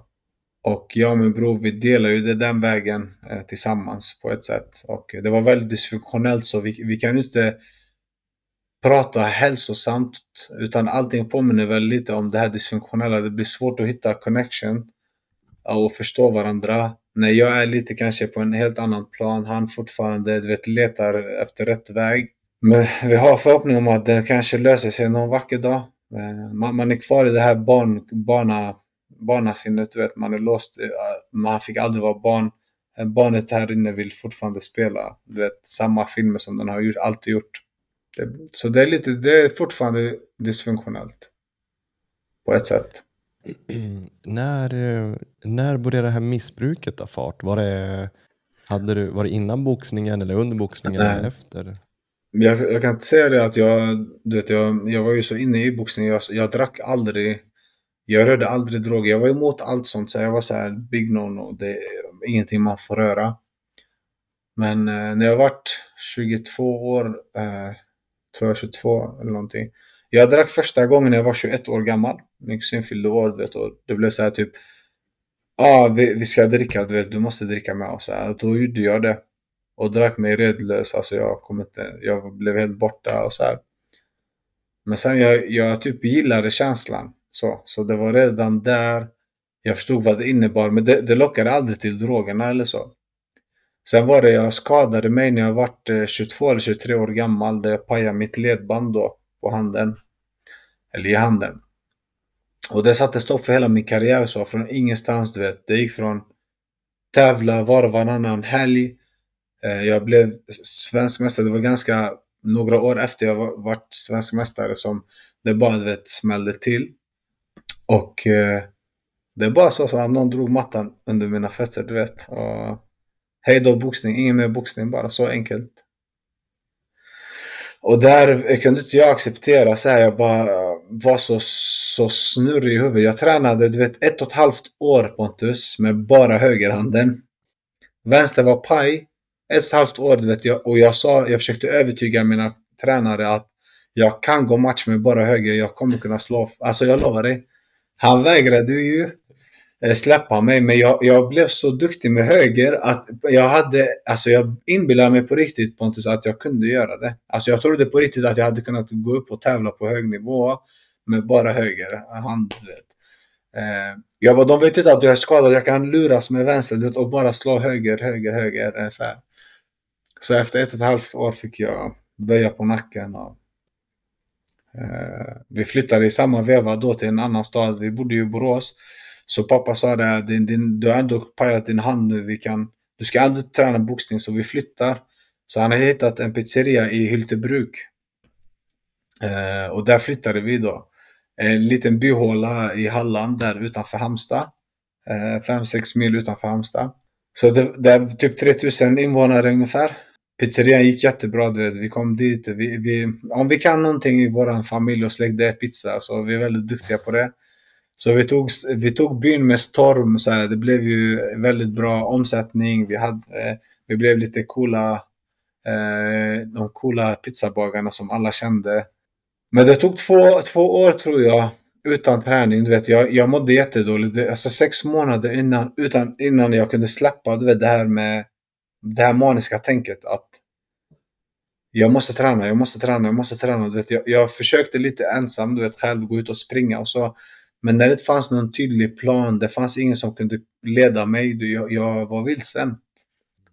Och jag och min bror, vi delar ju det den vägen eh, tillsammans på ett sätt. Och det var väldigt dysfunktionellt så vi, vi kan inte prata hälsosamt utan allting påminner väl lite om det här dysfunktionella. Det blir svårt att hitta connection eh, och förstå varandra. När jag är lite kanske på en helt annan plan, han fortfarande du vet, letar efter rätt väg. Men vi har förhoppning om att det kanske löser sig någon vacker dag. Eh, man, man är kvar i det här barn, barna, barnasinnet, du vet. Man är låst. eh, Man fick aldrig vara barn. Eh, Barnet här inne vill fortfarande spela du vet, samma filmer som den har gjort, alltid gjort. Det, så det är, lite, det är fortfarande dysfunktionellt. På ett sätt. När, eh, när började det här missbruket ta fart? Var det, hade du, var det innan boxningen eller under boxningen Nej. eller efter? Jag, jag kan inte säga det att jag, du vet, jag, jag var ju så inne i boxning. Jag, jag drack aldrig. Jag rörde aldrig droger. Jag var emot allt sånt. Så jag var så här big no-no. Det är ingenting man får röra. Men eh, när jag vart 22 år, eh, tror jag 22 eller någonting. Jag drack första gången när jag var 21 år gammal. Min kusin fyllde år, vet, och det blev så här typ... Ja, ah, vi, vi ska dricka, du vet, du måste dricka med oss. Då gjorde jag det. Och drack mig redlös, alltså jag kom inte... Jag blev helt borta och så här. Men sen jag, jag typ gillade känslan. Så, så det var redan där jag förstod vad det innebar. Men det, det lockade aldrig till drogerna eller så. Sen var det jag skadade mig när jag var 22 eh, eller 23 år gammal. Där jag pajade mitt ledband då på handen. Eller i handen. Och det satte stopp för hela min karriär så. Från ingenstans du vet. Det gick från tävla var och varannan helg. Eh, jag blev svensk mästare. Det var ganska några år efter jag varit svensk mästare som det bara du vet, smällde till. Och eh, det bara så som att någon drog mattan under mina fötter, du vet. Och hej då boxning, ingen mer boxning, bara så enkelt. Och där kunde inte jag acceptera så här, jag bara var så, så snurrig i huvudet. Jag tränade, du vet, ett och ett halvt år Pontus med bara högerhanden. Vänster var paj. Ett och ett halvt år, du vet, jag, och jag sa, jag försökte övertyga mina tränare att jag kan gå match med bara höger, jag kommer kunna slå. Alltså jag lovar dig. Han vägrade ju. Eh, släppa mig. Men jag, jag blev så duktig med höger att jag hade, alltså jag inbillade mig på riktigt Pontus att jag kunde göra det. Alltså jag trodde på riktigt att jag hade kunnat gå upp och tävla på hög nivå med bara höger hand. Eh, jag bara, de vet inte att jag är skadad, jag kan luras med vänster vet, och bara slå höger, höger, höger. Eh, så, här. så efter ett och ett halvt år fick jag böja på nacken. Och, Eh, vi flyttade i samma veva då till en annan stad. Vi bodde i Borås. Så pappa sa det, din, din, du har ändå pajat din hand nu, vi kan, du ska aldrig träna boxning så vi flyttar. Så han har hittat en pizzeria i Hyltebruk. Eh, och där flyttade vi då. En liten byhåla i Halland där utanför Halmstad. 5-6 eh, mil utanför Halmstad. Så det, det är typ 3000 invånare ungefär. Pizzerian gick jättebra, du vet. Vi kom dit. Vi, vi, om vi kan någonting i vår familj och släkt, det är pizza. Så vi är väldigt duktiga på det. Så vi tog, vi tog byn med storm. Så här, det blev ju väldigt bra omsättning. Vi, hade, eh, vi blev lite coola. Eh, de coola pizzabagarna som alla kände. Men det tog två, två år tror jag utan träning. Du vet, jag, jag mådde jättedåligt. Alltså sex månader innan, utan, innan jag kunde släppa du vet, det här med det här maniska tänket att jag måste träna, jag måste träna, jag måste träna. Du vet, jag, jag försökte lite ensam, du vet, själv gå ut och springa och så men när det inte fanns någon tydlig plan, det fanns ingen som kunde leda mig, jag, jag var vilsen.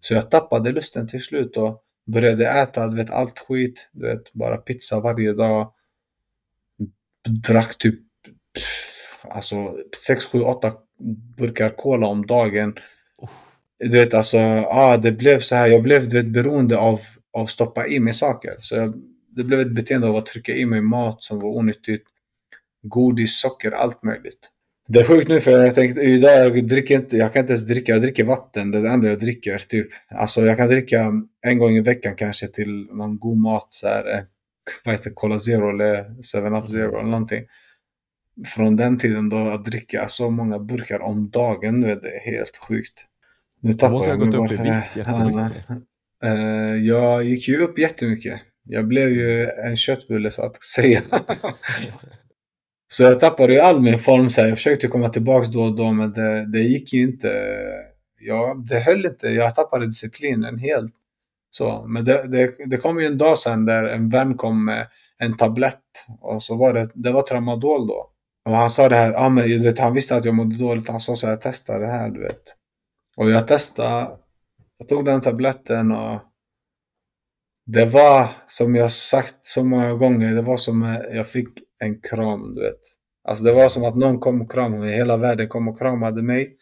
Så jag tappade lusten till slut och började äta, du vet, allt skit. Du vet, bara pizza varje dag. Drack typ alltså 6, 7, 8 burkar cola om dagen. Du vet, alltså, ah, det blev så här. Jag blev du vet, beroende av att stoppa i mig saker. Så jag, det blev ett beteende av att trycka i mig mat som var onyttigt godis, socker, allt möjligt. Det är sjukt nu för jag tänkte idag, jag dricker inte, jag kan inte ens dricka, jag dricker vatten. Det är det enda jag dricker typ. Alltså jag kan dricka en gång i veckan kanske till någon god mat så här, eh, vad heter Cola Zero eller 7-Up Zero eller någonting. Från den tiden då att dricka så många burkar om dagen, det är helt sjukt. Nu tappar måste jag gått upp i vikt jättemycket. Uh, jag gick ju upp jättemycket. Jag blev ju en köttbulle så att säga. Så jag tappade ju all min form. Så här. Jag försökte komma tillbaka då och då, men det, det gick ju inte. Ja, det höll inte. Jag tappade disciplinen helt. Så, men det, det, det kom ju en dag sen där en vän kom med en tablett. Och så var det, det var tramadol då. Och han sa det här, ah, men, vet, han visste att jag mådde dåligt. Han sa så här, testa det här, du vet. Och jag testade. Jag tog den tabletten och det var som jag sagt så många gånger, det var som jag fick en kram, du vet. Alltså det var som att någon kom och kramade mig, hela världen kom och kramade mig.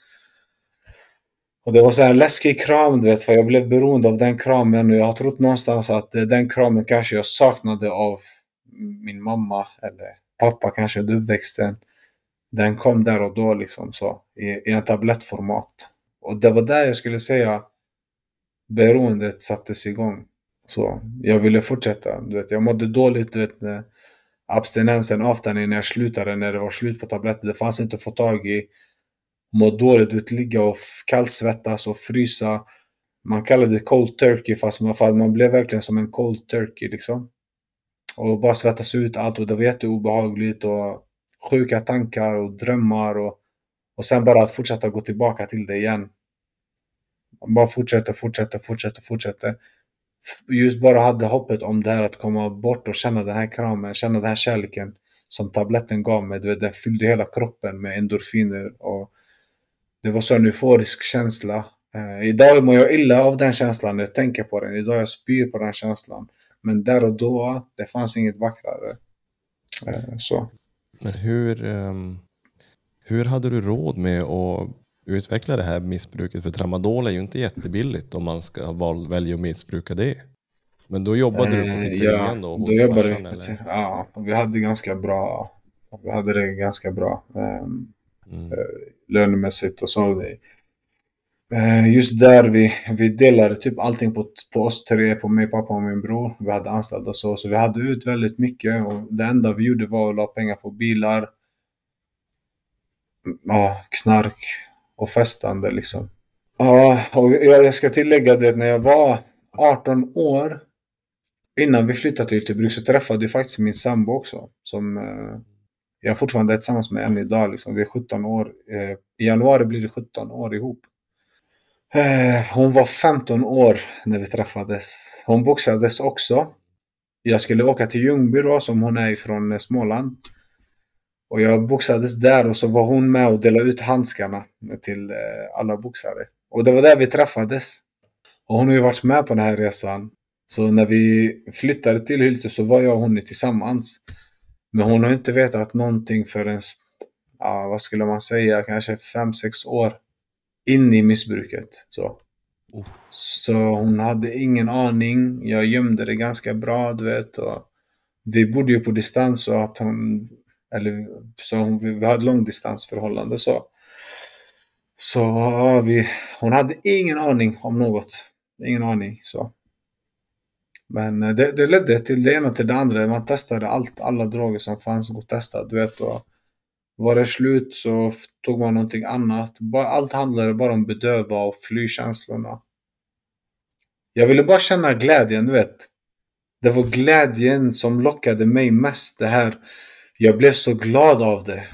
Och det var så här en läskig kram, du vet, för jag blev beroende av den kramen och jag har trott någonstans att den kramen kanske jag saknade av min mamma eller pappa kanske under uppväxten. Den kom där och då liksom så, i, i en tablettformat. Och det var där jag skulle säga beroendet sattes igång. Så jag ville fortsätta. Du vet, jag mådde dåligt. Du vet, när abstinensen after när jag slutade, när det var slut på tabletter. Det fanns inte att få tag i. Må dåligt, du vet, ligga och kallsvettas och frysa. Man kallade det cold turkey fast man, man blev verkligen som en cold turkey liksom. och bara svettas ut allt och det var jätteobehagligt och sjuka tankar och drömmar och, och sen bara att fortsätta gå tillbaka till det igen. Man bara fortsätter, fortsätter, fortsätter, fortsätter. Just bara hade hoppet om det här att komma bort och känna den här kramen, känna den här kärleken som tabletten gav mig. Du vet, den fyllde hela kroppen med endorfiner och det var så en euforisk känsla. Eh, idag mår jag illa av den känslan när jag tänker på den. Idag jag spyr på den känslan. Men där och då, det fanns inget vackrare. Eh, så. Men hur, um, hur hade du råd med att utveckla det här missbruket? För tramadol är ju inte jättebilligt om man ska val, välja att missbruka det. Men då jobbade du på Eh, pizzerian då? då Hos jobbade farsan, eller? ja, vi hade ganska bra, vi hade det ganska bra um, Mm. lönemässigt och så. Eh, Just där vi, vi delade typ allting på, på oss tre, på mig, pappa och min bror. Vi hade anställda och så, så vi hade ut väldigt mycket och det enda vi gjorde var att la pengar på bilar, ja, knark och festande liksom. Ja, och jag ska tillägga det när jag var 18 år innan vi flyttade till Ytterbruk så träffade jag faktiskt min sambo också. Som eh, jag fortfarande är tillsammans med än idag. Liksom. Vi är 17 år. Eh, I januari blir det 17 år ihop. Eh, hon var 15 år när vi träffades. Hon boxades också. Jag skulle åka till Ljungby då, som hon är ifrån eh, Småland. Och jag boxades där och så var hon med och delade ut handskarna till eh, alla boxare. Och det var där vi träffades. Och hon har ju varit med på den här resan. Så när vi flyttade till Hylte så var jag och hon tillsammans. Men hon har inte vetat någonting förrän, ja, vad skulle man säga, kanske 5-6 år in i missbruket. Så. Oh. så hon hade ingen aning. Jag gömde det ganska bra, du vet. Och vi bodde ju på distans så att hon, eller så hon, vi hade långdistansförhållande så. Så vi, hon hade ingen aning om något. Ingen aning så. Men eh, det, det ledde till det ena till det andra. Man testade allt, alla droger som fanns att testa. Du vet, och var det slut så tog man någonting annat. Allt handlade bara om bedöva och fly känslorna. Jag ville bara känna glädjen, du vet. Det var glädjen som lockade mig mest. Det här, jag blev så glad av det.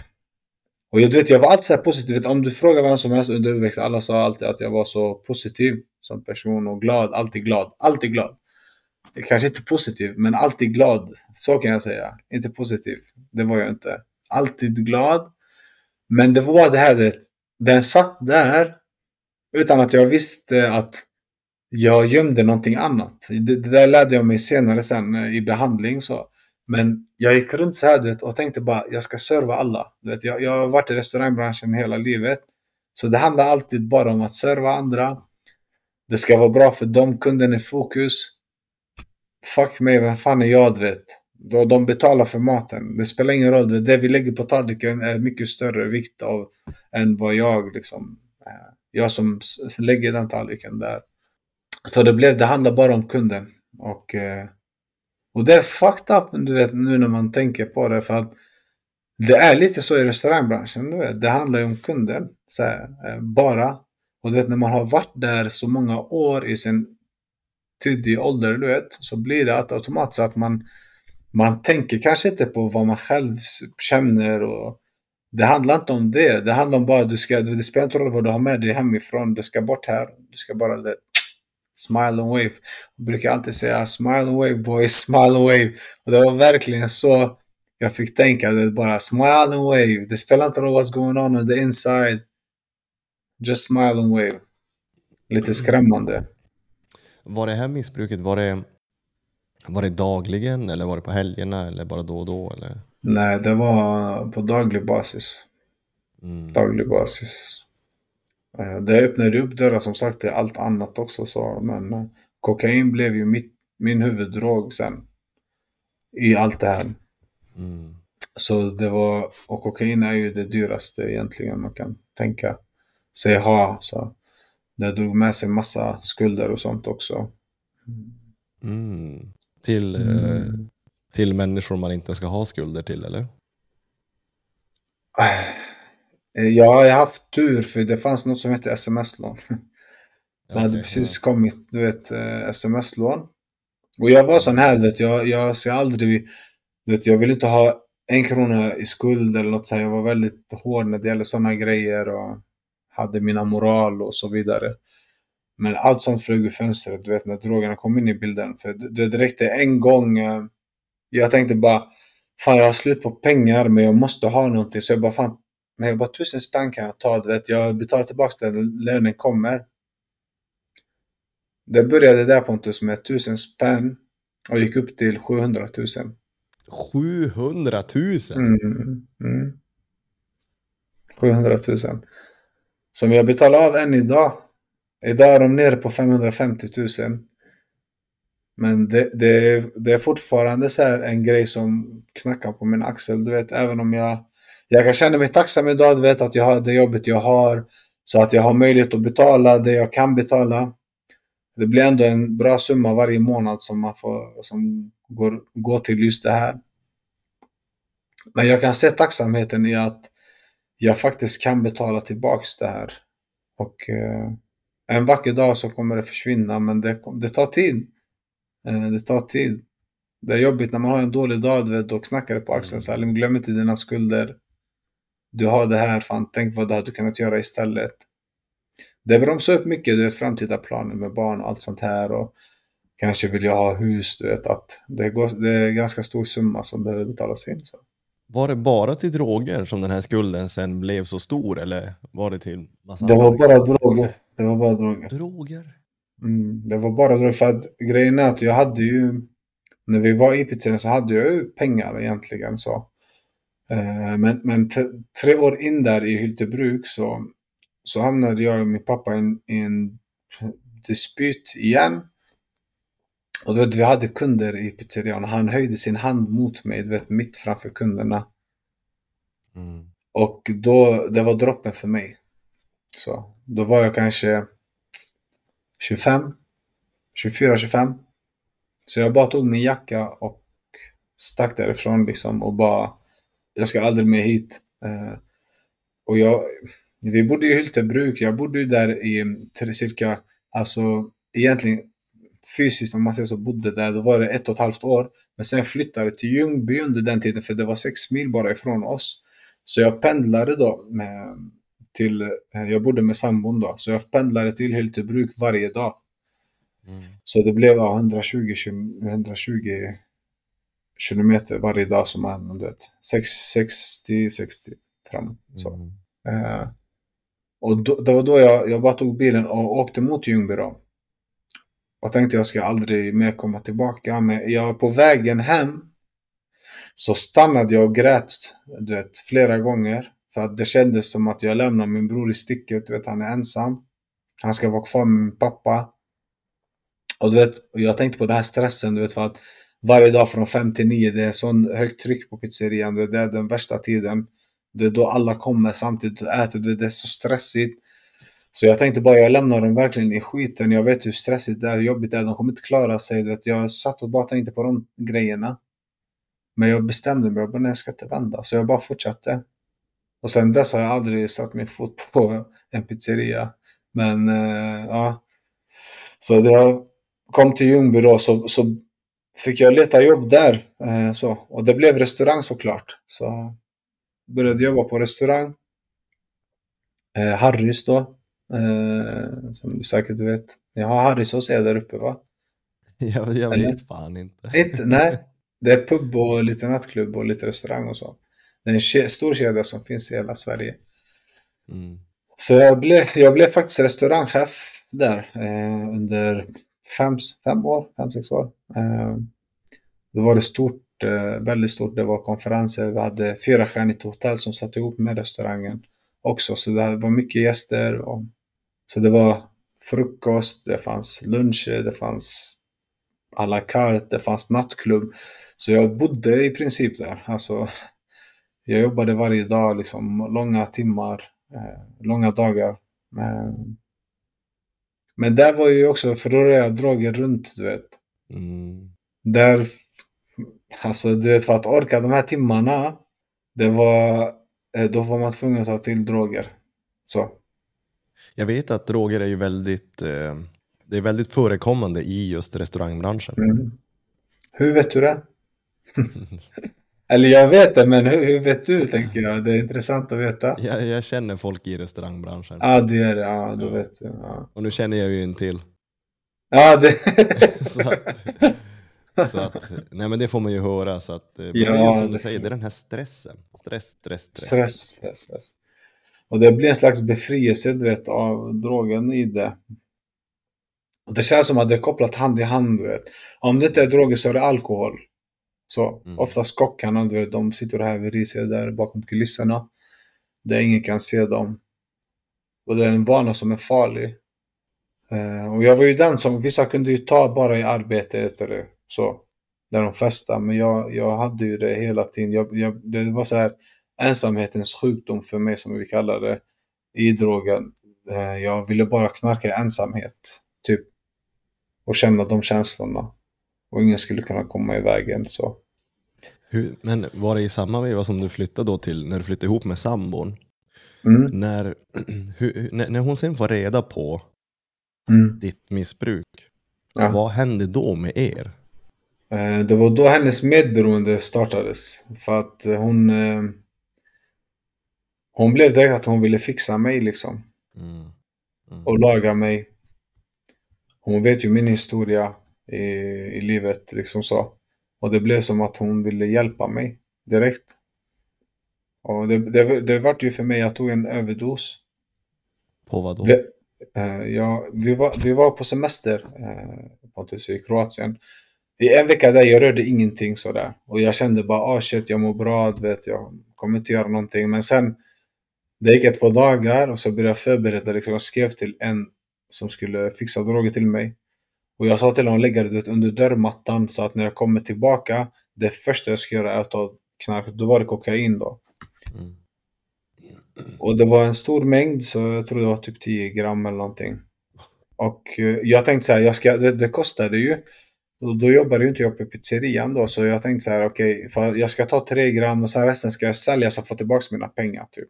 Och jag, du vet, jag var alltid så här positiv. Vet, Om du frågar vem som helst under uppväxten, alla sa alltid att jag var så positiv som person och glad. Alltid glad. Alltid glad. Kanske inte positiv, men alltid glad. Så kan jag säga. Inte positiv. Det var jag inte. Alltid glad. Men det var det här, det- den satt där utan att jag visste att jag gömde någonting annat. Det, det där lärde jag mig senare sen i behandling. så. Men jag gick runt så här du vet, och tänkte bara, jag ska serva alla. Du vet, jag, jag har varit i restaurangbranschen hela livet. Så det handlar alltid bara om att serva andra. Det ska vara bra för dem, kunden är fokus. Fuck mig, vem fan är jag, du vet. Då de betalar för maten. Det spelar ingen roll. du vet. Det vi lägger på tallriken är mycket större vikt av än vad jag liksom... Eh, jag som lägger den tallriken där. Så det blev, det handlar bara om kunden. Och, eh, och det är fucked up, du vet, nu när man tänker på det. För att det är lite så i restaurangbranschen, du vet. Det handlar ju om kunden. Så här, eh, bara. Och du vet, när man har varit där så många år i sin tidig ålder, du vet, så blir det att automatiskt att man, man tänker kanske inte på vad man själv känner och det handlar inte om det. Det handlar om bara att du ska, det spelar inte roll vad du har med dig hemifrån, det ska bort här. Du ska bara smile and wave. Jag brukar alltid säga smile and wave boys, smile and wave. Och det var verkligen så jag fick tänka, det bara smile and wave. Det spelar inte roll what's going on on the inside. Just smile and wave. Lite skrämmande. Var det här missbruket, var det, var det dagligen eller var det på helgerna eller bara då och då? Eller? Nej, det var på daglig basis. Mm. Daglig basis. Eh, Det öppnade upp dörrar som sagt till allt annat också. Så, men eh, kokain blev ju mitt, min huvuddrog sen. I allt det här. Mm. Så det var, och kokain är ju det dyraste egentligen man kan tänka sig ha. Så det drog med sig massa skulder och sånt också. Mm. Till, Mm. eh, till människor man inte ska ha skulder till eller? Eh, Jag har haft tur för det fanns något som hette sms-lån. Det hade Okej, precis kommit, du vet, eh, sms-lån. Och jag var sån här, vet jag, jag ska aldrig, vet jag vill inte ha en krona i skuld eller något så här. Jag var väldigt hård när det gäller sådana grejer och hade mina moral och så vidare. Men allt som flög ur fönstret, du vet när drogerna kom in i bilden. För det, det räckte en gång. eh, Jag tänkte bara, fan jag har slut på pengar men jag måste ha någonting. Så jag bara, fan, men jag bara tusen spänn kan jag ta, du vet. Jag betalar tillbaka den lönen kommer. Det började där Pontus med tusen spänn och gick upp till 700 000. 700 000? Mm, mm. 700 000. Som jag betalar av än idag. Idag är de nere på 550 000. Men det, det, det är fortfarande så här en grej som knackar på min axel. Du vet, även om jag... Jag kan känna mig tacksam idag, du vet, att jag har det jobbet jag har. Så att jag har möjlighet att betala det jag kan betala. Det blir ändå en bra summa varje månad som man får, som går, går till just det här. Men jag kan se tacksamheten i att jag faktiskt kan betala tillbaks det här. Och eh, en vacker dag så kommer det försvinna, men det, det tar tid. Eh, det tar tid. Det är jobbigt när man har en dålig dag, du vet, då knackar det på axeln. Så här, glöm inte dina skulder. Du har det här, fan, tänk vad du hade kunnat göra istället. Det bromsar upp mycket, du vet, framtida planer med barn och allt sånt här. Och kanske vill jag ha hus, du vet, att det, går, det är en ganska stor summa som behöver betalas in. Så. Var det bara till droger som den här skulden sen blev så stor eller var det till massa Det var andra bara droger. Det var bara droger. droger? Mm, det var bara droger. För att grejen är att jag hade ju... När vi var i pizzerian så hade jag ju pengar egentligen. så. Eh, Men, men tre år in där i Hyltebruk så, så hamnade jag och min pappa i en, i en dispyt igen. Och du vet, vi hade kunder i pizzerian och han höjde sin hand mot mig, du vet, mitt framför kunderna. Mm. Och då, det var droppen för mig. Så, då var jag kanske 25, 24, 25. Så jag bara tog min jacka och stack därifrån liksom och bara, jag ska aldrig mer hit. Eh, och jag, vi bodde i Hyltebruk, jag bodde ju där i cirka, alltså egentligen fysiskt om man säger så, bodde där, då var det ett och ett halvt år. Men sen flyttade jag till Ljungby under den tiden, för det var sex mil bara ifrån oss. Så jag pendlade då med, till, eh, jag bodde med sambon då, så jag pendlade till Hyltebruk varje dag. Mm. Så det blev ja, 120, kil- 120 kilometer varje dag som man, du vet, 60, 60 framåt. Så. Mm. Eh, och då, det var då jag, jag bara tog bilen och åkte mot Ljungby då. Och tänkte jag ska aldrig mer komma tillbaka. Men jag på vägen hem så stannade jag och grät du vet, flera gånger. För att det kändes som att jag lämnar min bror i sticket. Du vet, han är ensam. Han ska vara kvar med min pappa. Och du vet, jag tänkte på den här stressen, du vet, för att varje dag från fem till nio, det är sån högt tryck på pizzerian. Det är den värsta tiden. Det är då alla kommer samtidigt och äter. Det är så stressigt. Så jag tänkte bara, jag lämnar dem verkligen i skiten. Jag vet hur stressigt det är, hur jobbigt det är. De kommer inte klara sig. Du vet. Jag satt och bara tänkte på de grejerna. Men jag bestämde mig, jag bara, nej, jag ska inte vända. Så jag bara fortsatte. Och sen dess har jag aldrig satt min fot på en pizzeria. Men, eh, ja. Så jag kom till Ljungby då så, så fick jag leta jobb där. Eh, så. Och det blev restaurang såklart. Så började jobba på restaurang. Eh, Harrys då. Eh, som du säkert vet. Jag har Harrys hos er där uppe va? Jag, jag Eller? vet fan inte. Inte, nej. Det är pub och lite nattklubb och lite restaurang och så. Det är en ke- stor kedja som finns i hela Sverige. Mm. Så jag blev, jag blev faktiskt restaurangchef där eh, under fem, fem år, fem, sex år. Eh, då var det stort, eh, väldigt stort. Det var konferenser. Vi hade fyrastjärnigt hotell som satt ihop med restaurangen också. Så det var mycket gäster. Och, så det var frukost, det fanns luncher, det fanns à la carte, det fanns nattklubb. Så jag bodde i princip där. Alltså, jag jobbade varje dag, liksom, långa timmar, eh, långa dagar. Eh, men där var ju också, för då rörde jag droger runt, du vet. Mm. Där, alltså du vet, för att orka de här timmarna, det var, eh, då var man tvungen att ta till droger. Så. Jag vet att droger är ju väldigt, eh, det är väldigt förekommande i just restaurangbranschen. Mm. Hur vet du det? Eller jag vet det, men hur, hur vet du, tänker jag. Det är intressant att veta. Jag, jag känner folk i restaurangbranschen. Ja, du gör det. Ja, då Ja. vet du. Ja, Och nu känner jag ju en till. ja det... Så att, nej men det får man ju höra. Så att, eh, Ja, som du säger, det är den här stressen. Stress, stress, stress. Stress, stress, stress. Och det blir en slags befrielse, du vet, av drogen i det. Och det känns som att det är kopplat hand i hand, du vet. Om det inte är droger så är det alkohol. Så, Mm. oftast kockarna, du vet, de sitter här vid riset där bakom kulisserna. Där ingen kan se dem. Och det är en vana som är farlig. Eh, och jag var ju den som, vissa kunde ju ta bara i arbetet eller så. När de festade. Men jag, jag hade ju det hela tiden. Jag, jag, det var så här ensamhetens sjukdom för mig som vi kallar det. I drogen. Eh, jag ville bara knarka i ensamhet. Typ. Och känna de känslorna. Och ingen skulle kunna komma i vägen. Så. Hur, men var det i samma veva som du flyttade då till, när du flyttade ihop med sambon? Mm. När, hur, när, när hon sen får reda på Mm. ditt missbruk, Ja. vad hände då med er? Eh, Det var då hennes medberoende startades. För att eh, hon... eh, Hon blev direkt att hon ville fixa mig liksom. Mm. Mm. Och laga mig. Hon vet ju min historia i, i livet liksom så. Och det blev som att hon ville hjälpa mig direkt. Och det, det, det vart ju för mig, jag tog en överdos. På vad då? Vi, eh, ja, vi, var, vi var på semester eh, Pontus, i Kroatien. I en vecka där jag rörde ingenting sådär. Och jag kände bara, ah shit, jag mår bra, du vet, jag kommer inte göra någonting. Men sen, det gick ett par dagar och så började jag förbereda. Liksom, jag skrev till en som skulle fixa droger till mig. Och jag sa till honom lägga det under dörrmattan så att när jag kommer tillbaka, det första jag ska göra är att ta knark. Då var det kokain då. Mm. Och det var en stor mängd, så jag tror det var typ 10 gram eller någonting. Och eh, jag tänkte så här, jag ska, det, det kostade ju. Och då jobbade ju inte jag på pizzerian då, så jag tänkte så här, okej, för jag ska ta 3 gram och sen resten ska jag sälja så jag får tillbaka mina pengar typ.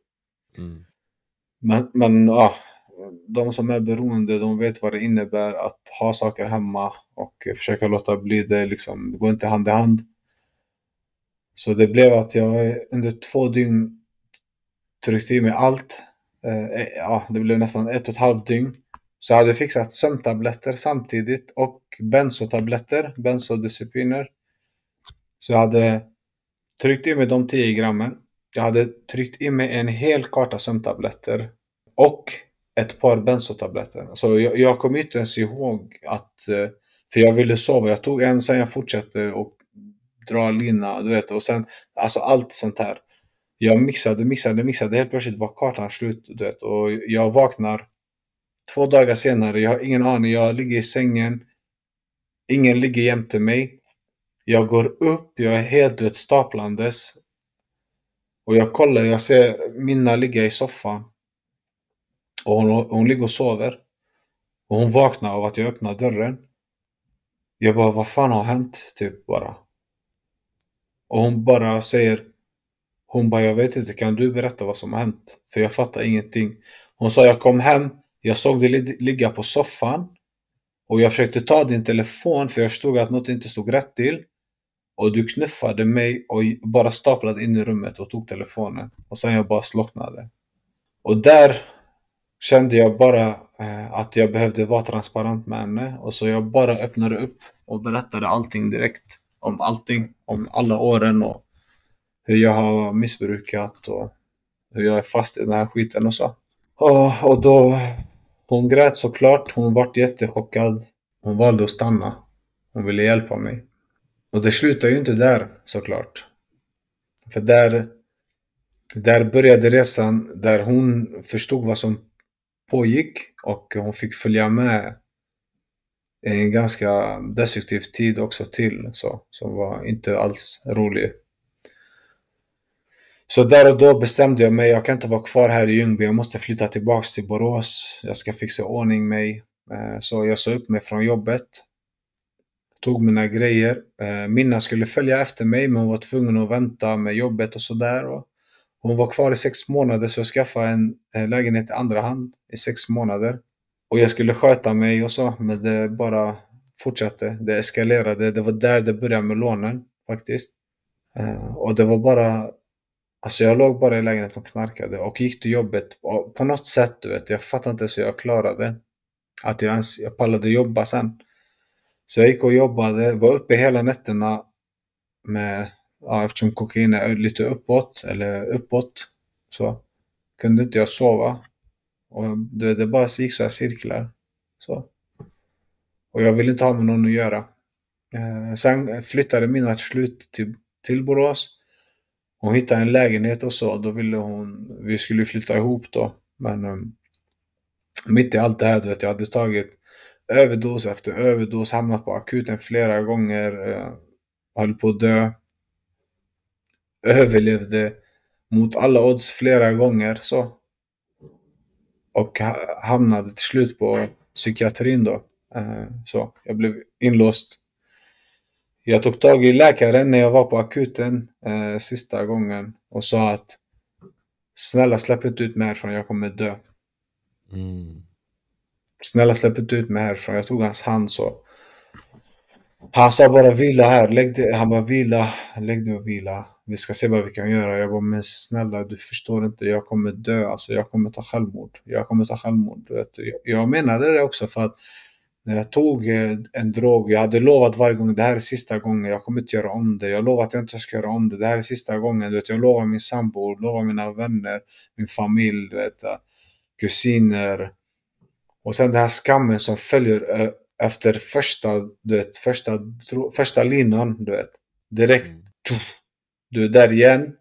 Mm. Men, men ja, de som är beroende, de vet vad det innebär att ha saker hemma och försöka låta bli det, liksom, det går inte hand i hand. Så det blev att jag under två dygn tryckte i mig allt. Eh, ja, det blev nästan ett och ett halvt dygn. Så jag hade fixat sömntabletter samtidigt och bensotabletter, bensodiscipliner. Så jag hade tryckt i mig de 10 grammen. Jag hade tryckt i mig en hel karta sömntabletter och ett par bensotabletter. Så jag, jag kommer inte ens ihåg att... Eh, för jag ville sova. Jag tog en, sen jag fortsatte och dra lina, du vet. Och sen, alltså allt sånt här. Jag mixade, mixade, mixade. Helt plötsligt var kartan slut, du vet. Och jag vaknar två dagar senare. Jag har ingen aning. Jag ligger i sängen. Ingen ligger jämte mig. Jag går upp. Jag är helt, vet, staplandes. Och jag kollar, jag ser Minna ligga i soffan. Och hon, hon ligger och sover. Och hon vaknar av att jag öppnar dörren. Jag bara, vad fan har hänt? Typ bara. Och hon bara säger, hon bara, jag vet inte, kan du berätta vad som har hänt? För jag fattar ingenting. Hon sa, jag kom hem, jag såg dig ligga på soffan. Och jag försökte ta din telefon för jag förstod att något inte stod rätt till. Och du knuffade mig och bara staplade in i rummet och tog telefonen. Och sen jag bara slocknade. Och där kände jag bara eh, att jag behövde vara transparent med henne. Och så jag bara öppnade upp och berättade allting direkt. Om allting. Om alla åren och hur jag har missbrukat och hur jag är fast i den här skiten och så. Och, och då, hon grät såklart. Hon vart jättechockad. Hon valde att stanna. Hon ville hjälpa mig. Och det slutar ju inte där såklart. För där, där började resan där hon förstod vad som pågick och hon fick följa med en ganska destruktiv tid också till. Så, som var inte alls rolig. Så där och då bestämde jag mig, jag kan inte vara kvar här i Ljungby, jag måste flytta tillbaks till Borås. Jag ska fixa i ordning mig. Eh, så jag sa upp mig från jobbet. Tog mina grejer. Eh, Minna skulle följa efter mig, men hon var tvungen att vänta med jobbet och sådär. Hon var kvar i sex månader, så jag skaffade en eh, lägenhet i andra hand i sex månader. Och jag skulle sköta mig och så, men det bara fortsatte. Det eskalerade. Det var där det började med lånen faktiskt. Och det var bara... Alltså jag låg bara i lägenheten och knarkade och gick till jobbet. Och på något sätt, du vet, jag fattar inte så jag klarade. Att jag ens jag pallade jobba sen. Så jag gick och jobbade, var uppe hela nätterna med, ja, eftersom kokain är lite uppåt, eller uppåt, så kunde inte jag sova. Och det, det bara gick så här cirklar. Så. Och jag ville inte ha med någon att göra. Eh, sen flyttade mina till slut till, till Borås. Hon hittade en lägenhet och så. Då ville hon, vi skulle flytta ihop då. Men um, mitt i allt det här, du vet, jag hade tagit överdos efter överdos, hamnat på akuten flera gånger, uh, höll på att dö. Överlevde mot alla odds flera gånger så. Och hamnade till slut på psykiatrin då. Uh, så jag blev inlåst. Jag tog tag i läkaren när jag var på akuten eh, sista gången och sa att snälla släpp inte ut mig härifrån, jag kommer dö. Mm. Snälla släpp inte ut mig härifrån. Jag tog hans hand så. Han sa bara vila här. Lägg dig. Han bara vila. Lägg dig och vila. Vi ska se vad vi kan göra. Jag bara men snälla du förstår inte. Jag kommer dö. Alltså jag kommer ta självmord. Jag kommer ta självmord. Jag menade det också för att när jag tog eh, en drog, jag hade lovat varje gång det här är sista gången, jag kommer inte göra om det. Jag lovar att jag inte ska göra om det. Det här är sista gången. Du vet, jag lovar min sambo, lovar mina vänner, min familj, du vet, kusiner, och sen den här skammen som följer eh, efter första, du vet, första, första linan, du vet. Direkt. Mm. Du är där igen.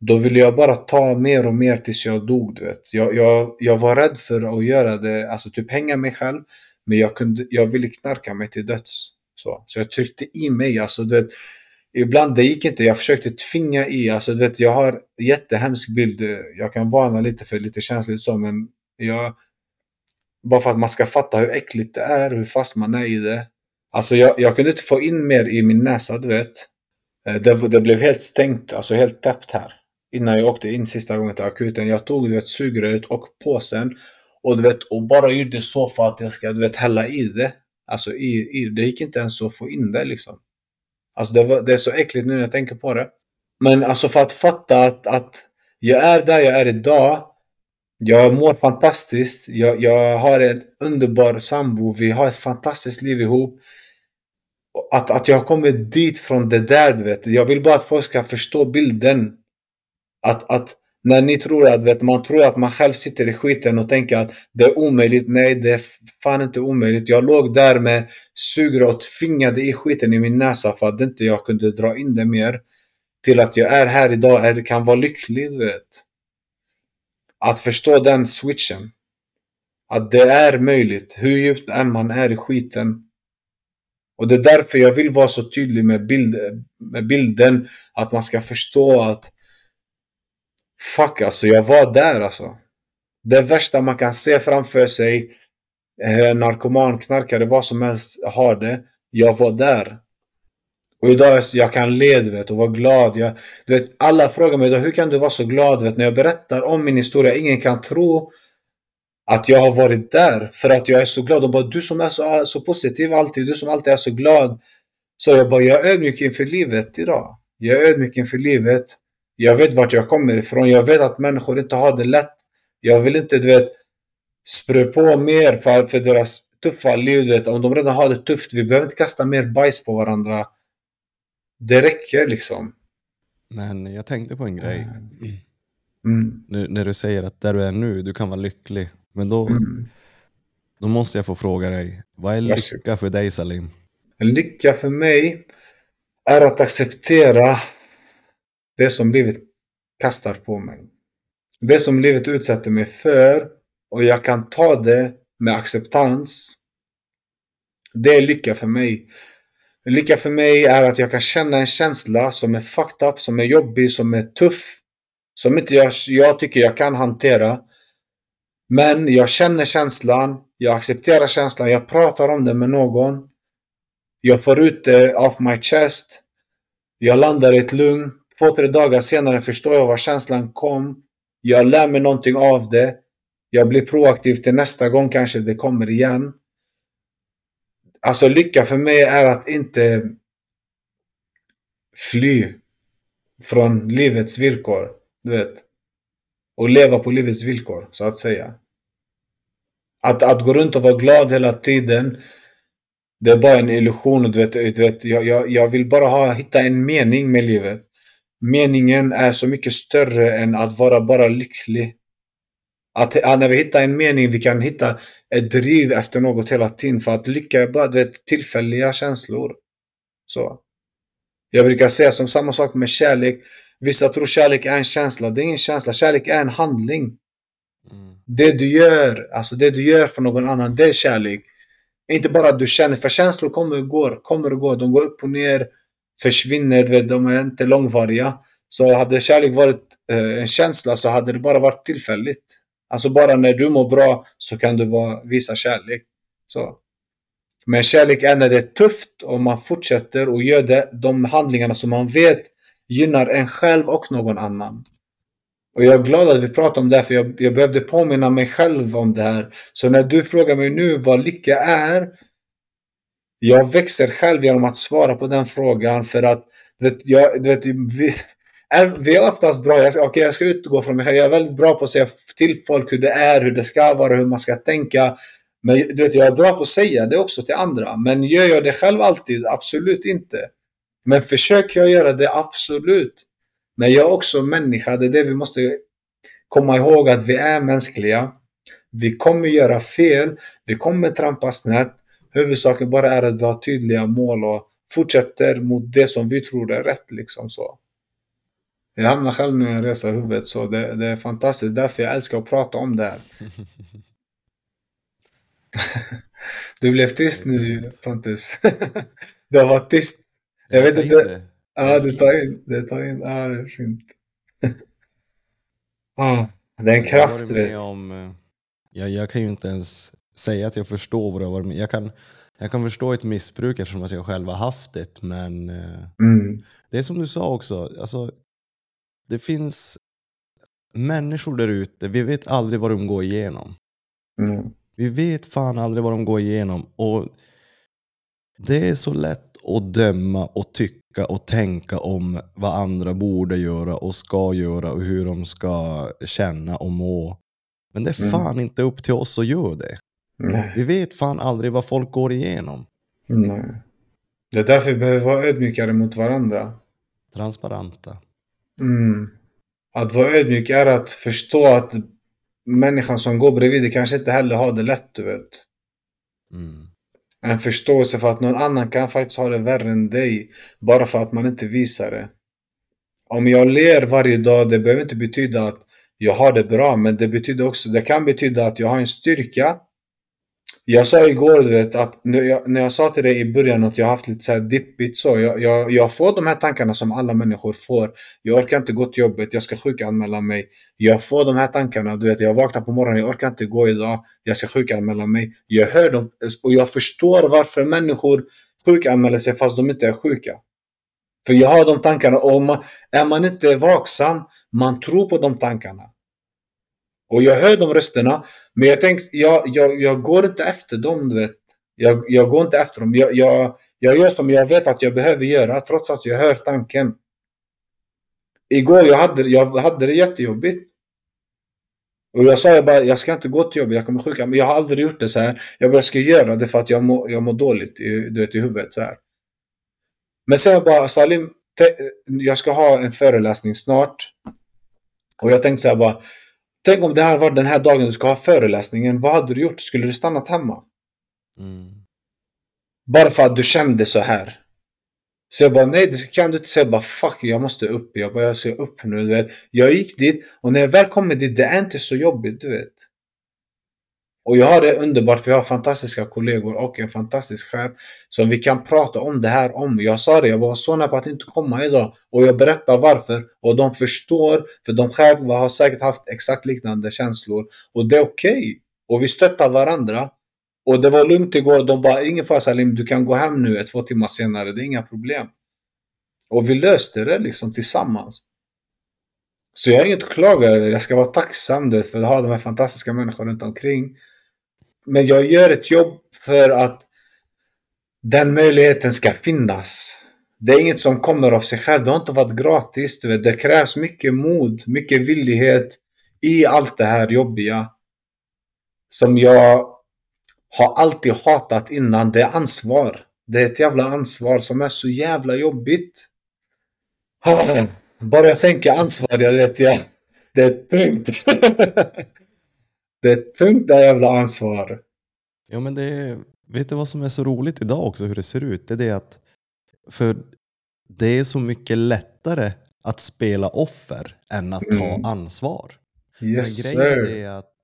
Då ville jag bara ta mer och mer tills jag dog, du vet. Jag, jag, jag var rädd för att göra det, alltså typ hänga mig själv. Men jag, kunde, jag ville knarka mig till döds. Så, så jag tryckte i mig, alltså du vet. Ibland det gick inte, jag försökte tvinga i, alltså du vet, jag har jättehemsk bild. Jag kan varna lite för lite känsligt så, men jag bara för att man ska fatta hur äckligt det är, hur fast man är i det. Alltså jag, jag kunde inte få in mer i min näsa, du vet. Eh, det, det blev helt stängt, alltså helt täppt här. Innan jag åkte in sista gången till akuten. Jag tog du vet, sugröret och påsen. Och du vet, och bara gjorde så för att jag ska du vet, hälla i det. Alltså i, i, det gick inte ens att få in det liksom. Alltså det, var, det är så äckligt nu när jag tänker på det. Men alltså för att fatta att, att jag är där jag är idag jag mår fantastiskt. Jag, jag har en underbar sambo. Vi har ett fantastiskt liv ihop. Att, att jag har kommit dit från det där, du vet. Jag vill bara att folk ska förstå bilden. Att, att när ni tror att, vet, man tror att man själv sitter i skiten och tänker att det är omöjligt. Nej, det är fan inte omöjligt. Jag låg där med sugrör och tvingade i skiten i min näsa för att inte jag kunde dra in det mer. Till att jag är här idag, eller kan vara lycklig, du vet. Att förstå den switchen. Att det är möjligt, hur djupt än man är i skiten. Och det är därför jag vill vara så tydlig med, bild, med bilden. Att man ska förstå att Fuck alltså, jag var där alltså. Det värsta man kan se framför sig, eh, narkoman, knarkare, vad som helst har det. Jag var där. Och idag alltså, jag kan le du vet, och vara glad. Jag, du vet, alla frågar mig idag, hur kan du vara så glad? Du vet, när jag berättar om min historia, ingen kan tro att jag har varit där. För att jag är så glad. Och bara, du som är så, så positiv alltid, du som alltid är så glad. Så jag bara, jag är ödmjuk inför livet idag. Jag är ödmjuk inför livet. Jag vet vart jag kommer ifrån. Jag vet att människor inte har det lätt. Jag vill inte, du vet, sprö på mer för, för deras tuffa liv. Du vet. Om de redan har det tufft, vi behöver inte kasta mer bajs på varandra. Det räcker liksom. Men jag tänkte på en grej. Mm. Nu, när du säger att där du är nu, du kan vara lycklig. Men då, mm. då måste jag få fråga dig, vad är lycka för dig Salim? Lycka för mig är att acceptera det som livet kastar på mig. Det som livet utsätter mig för och jag kan ta det med acceptans. Det är lycka för mig. Lycka för mig är att jag kan känna en känsla som är fucked up, som är jobbig, som är tuff. Som inte jag, jag tycker jag kan hantera. Men jag känner känslan, jag accepterar känslan, jag pratar om det med någon. Jag får ut det off my chest. Jag landar i ett lugn. Två, tre dagar senare förstår jag var känslan kom. Jag lär mig någonting av det. Jag blir proaktiv till nästa gång kanske det kommer igen Alltså lycka för mig är att inte fly från livets villkor. Du vet. Och leva på livets villkor, så att säga. Att, att gå runt och vara glad hela tiden, det är bara en illusion. Du vet, du vet, jag, jag, jag vill bara ha, hitta en mening med livet. Meningen är så mycket större än att vara bara lycklig. Att, när vi hittar en mening, vi kan hitta ett driv efter något hela tiden. För att lycka är bara du vet, tillfälliga känslor. Så. Jag brukar säga som samma sak med kärlek. Vissa tror kärlek är en känsla. Det är ingen känsla. Kärlek är en handling. Mm. Det du gör, alltså det du gör för någon annan, det är kärlek. Inte bara att du känner, för känslor kommer och går, kommer och går. De går upp och ner, försvinner, vet, de är inte långvariga. Så hade kärlek varit eh, en känsla så hade det bara varit tillfälligt. Alltså bara när du mår bra så kan du vara, visa kärlek. Så. Men kärlek är när det är tufft och man fortsätter och gör det, de handlingarna som man vet gynnar en själv och någon annan. Och jag är glad att vi pratar om det här, för jag, jag behövde påminna mig själv om det här. Så när du frågar mig nu vad lycka är, jag växer själv genom att svara på den frågan för att vet, jag, vet, vi, är, vi är oftast bra, jag, okay, jag ska utgå från mig själv, jag är väldigt bra på att säga till folk hur det är, hur det ska vara, hur man ska tänka. Men du vet, jag är bra på att säga det också till andra. Men gör jag det själv alltid? Absolut inte. Men försöker jag göra det? Absolut. Men jag är också människa, det är det vi måste komma ihåg att vi är mänskliga. Vi kommer göra fel, vi kommer trampa snett. Huvudsaken bara är att vi har tydliga mål och fortsätter mot det som vi tror är rätt. Liksom så. Jag hamnar själv nu i en resa i huvudet, så det, det är fantastiskt. Därför jag älskar att prata om det här. Du blev tyst nu, Pontus. Du har varit tyst. Jag vet inte. in det. Ja, du tar in. Du tar in. Ja, det är fint. Ah, det är en Jag kraft, med vet. Om, eh, jag, jag kan ju inte ens säga att jag förstår vad varit med jag kan, jag kan förstå ett missbruk eftersom att jag själv har haft det, men eh, Mm. det är som du sa också, alltså, det finns människor där ute, vi vet aldrig vad de går igenom. Mm. Vi vet fan aldrig vad de går igenom. Och det är så lätt att döma och tycka och tänka om vad andra borde göra och ska göra och hur de ska känna och må. Men det är Mm. fan inte upp till oss att göra det. Nej. Vi vet fan aldrig vad folk går igenom. Nej. Det är därför vi behöver vara ödmjukare mot varandra. Transparenta. Mm. Att vara ödmjuk är att förstå att människan som går bredvid dig kanske inte heller har det lätt, du vet. Mm. En förståelse för att någon annan kan faktiskt ha det värre än dig. Bara för att man inte visar det. Om jag ler varje dag, det behöver inte betyda att jag har det bra, men det betyder också, det kan betyda att jag har en styrka. Jag sa igår, du vet, att när jag, när jag sa till dig i början att jag har haft lite så här dippigt så, jag, jag, jag får de här tankarna som alla människor får. Jag orkar inte gå till jobbet, jag ska sjukanmäla mig. Jag får de här tankarna, du vet, jag vaknar på morgonen, jag orkar inte gå idag, jag ska sjukanmäla mig. Jag hör dem och jag förstår varför människor sjukanmäler sig fast de inte är sjuka. För jag har de tankarna och man, är man inte vaksam, man tror på de tankarna. Och jag hör de rösterna, men jag tänker, jag, jag, jag går inte efter dem, du vet. Jag, jag går inte efter dem. Jag, jag, jag gör som jag vet att jag behöver göra, trots att jag hör tanken. Igår jag hade, jag hade det jättejobbigt. Och jag sa jag bara, jag ska inte gå till jobbet, jag kommer sjuka. Men jag har aldrig gjort det så här. Jag bara, ska göra det för att jag mår, jag må dåligt i, du vet, i huvudet så här. Men sen jag bara, Salim, te- jag ska ha en föreläsning snart. Och jag tänkte så här bara, tänk om det här var den här dagen du ska ha föreläsningen, vad hade du gjort? Skulle du stannat hemma? Mm. Bara för att du kände så här. Så jag bara, nej det kan du inte säga. Jag bara, fuck, jag måste upp. Jag bara, jag ska upp nu, du vet. Jag gick dit och när jag väl kommer dit, det är inte så jobbigt, du vet. Och jag har det underbart för jag har fantastiska kollegor och en fantastisk chef som vi kan prata om det här om. Jag sa det, jag var så nära på att inte komma idag. Och jag berättar varför. Och de förstår, för de själva har säkert haft exakt liknande känslor. Och det är okej. Okay. Och vi stöttar varandra. Och det var lugnt igår. De bara, ingen fara Salim, du kan gå hem nu två timmar senare. Det är inga problem. Och vi löste det liksom tillsammans. Så jag har inget att klaga över. Jag ska vara tacksam du, för att ha de här fantastiska människorna runt omkring. Men jag gör ett jobb för att den möjligheten ska finnas. Det är inget som kommer av sig själv. Det har inte varit gratis. Du vet. Det krävs mycket mod, mycket villighet i allt det här jobbiga. Som jag har alltid hatat innan. Det är ansvar. Det är ett jävla ansvar som är så jävla jobbigt. Bara jag tänker ansvar, jag vet jag. Det är tungt. det är tungt det jävla ansvar. Ja, men det är, vet du vad som är så roligt idag också, hur det ser ut? Det är det att, för det är så mycket lättare att spela offer än att ta Mm. ansvar. Yes men grejen är sir. det att,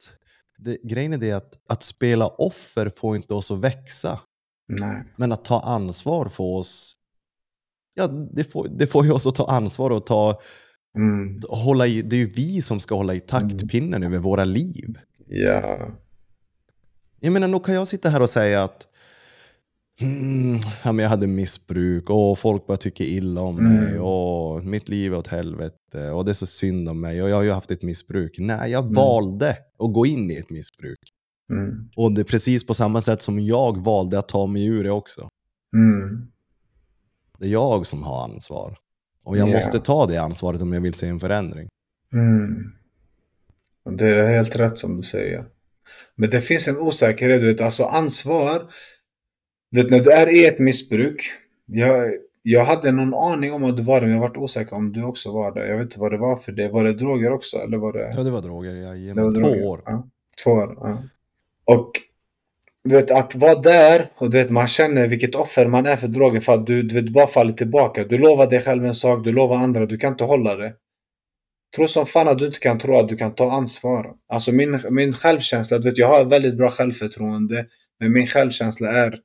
det, grejen är det att, att spela offer får inte oss att växa. Nej. Men att ta ansvar får oss, ja det får, det får ju oss att ta ansvar och ta, Mm. hålla i, det är ju vi som ska hålla i Mm. taktpinnen över våra liv. Ja. Jag menar, nog kan jag sitta här och säga att mm, ja, men jag hade missbruk och folk bara tycker illa om mig Mm. och mitt liv är åt helvete och det är så synd om mig och jag har ju haft ett missbruk. Nej, jag Mm. valde att gå in i ett missbruk. Mm. Och det är precis på samma sätt som jag valde att ta mig ur det också. Det är jag som har ansvar. Och jag Ja. måste ta det ansvaret om jag vill se en förändring. Mm. Det är helt rätt som du säger. Men det finns en osäkerhet, du vet, alltså ansvar. Du vet, när du är i ett missbruk. Jag, jag hade någon aning om att du var det, men jag varit osäker om du också var det. Jag vet inte vad det var för det. Var det droger också? Eller var det... Ja, det var droger. Jag Det var två droger. år. Ja. Två år, ja. Och du vet, att vara där och du vet, man känner vilket offer man är för droger för att du, du vet, bara faller tillbaka. Du lovar dig själv en sak, du lovar andra, du kan inte hålla det. Tro som fan att du inte kan tro att du kan ta ansvar. Alltså min, min självkänsla, du vet, jag har väldigt bra självförtroende, men min självkänsla är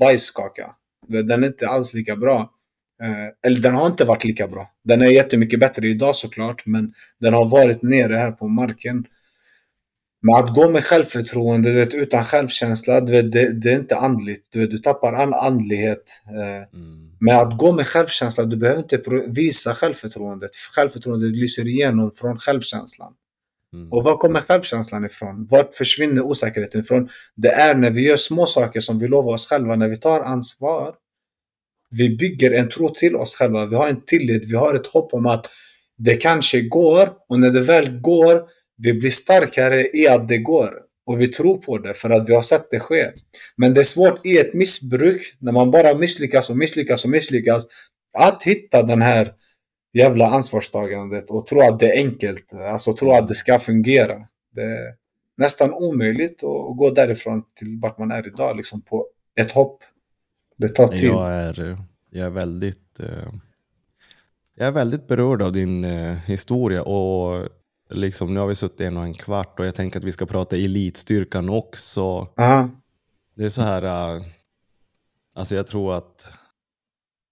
bajskaka. Du vet, Den är inte alls lika bra. Eh, eller den har inte varit lika bra. Den är jättemycket bättre idag såklart, men den har varit nere här på marken. Men att gå med självförtroende, du vet, utan självkänsla, vet, det, det är inte andligt. Du, vet, du tappar all andlighet. Eh, Mm. men att gå med självkänsla, du behöver inte visa självförtroendet. Självförtroendet lyser igenom från självkänslan. Mm. Och var kommer självkänslan ifrån? Vart försvinner osäkerheten ifrån? Det är när vi gör små saker som vi lovar oss själva, när vi tar ansvar. Vi bygger en tro till oss själva. Vi har en tillit, vi har ett hopp om att det kanske går. Och när det väl går, vi blir starkare i att det går. Och vi tror på det för att vi har sett det ske. Men det är svårt i ett missbruk, när man bara misslyckas och misslyckas och misslyckas, att hitta den här jävla ansvarstagandet och tro att det är enkelt. Alltså tro att det ska fungera. Det är nästan omöjligt att gå därifrån till vart man är idag, liksom på ett hopp. Det tar tid. Jag är, jag är väldigt eh, jag är väldigt berörd av din eh, historia och liksom, nu har vi suttit en och en kvart och jag tänker att vi ska prata elitstyrkan också. Aha. Det är så här, eh, alltså jag tror att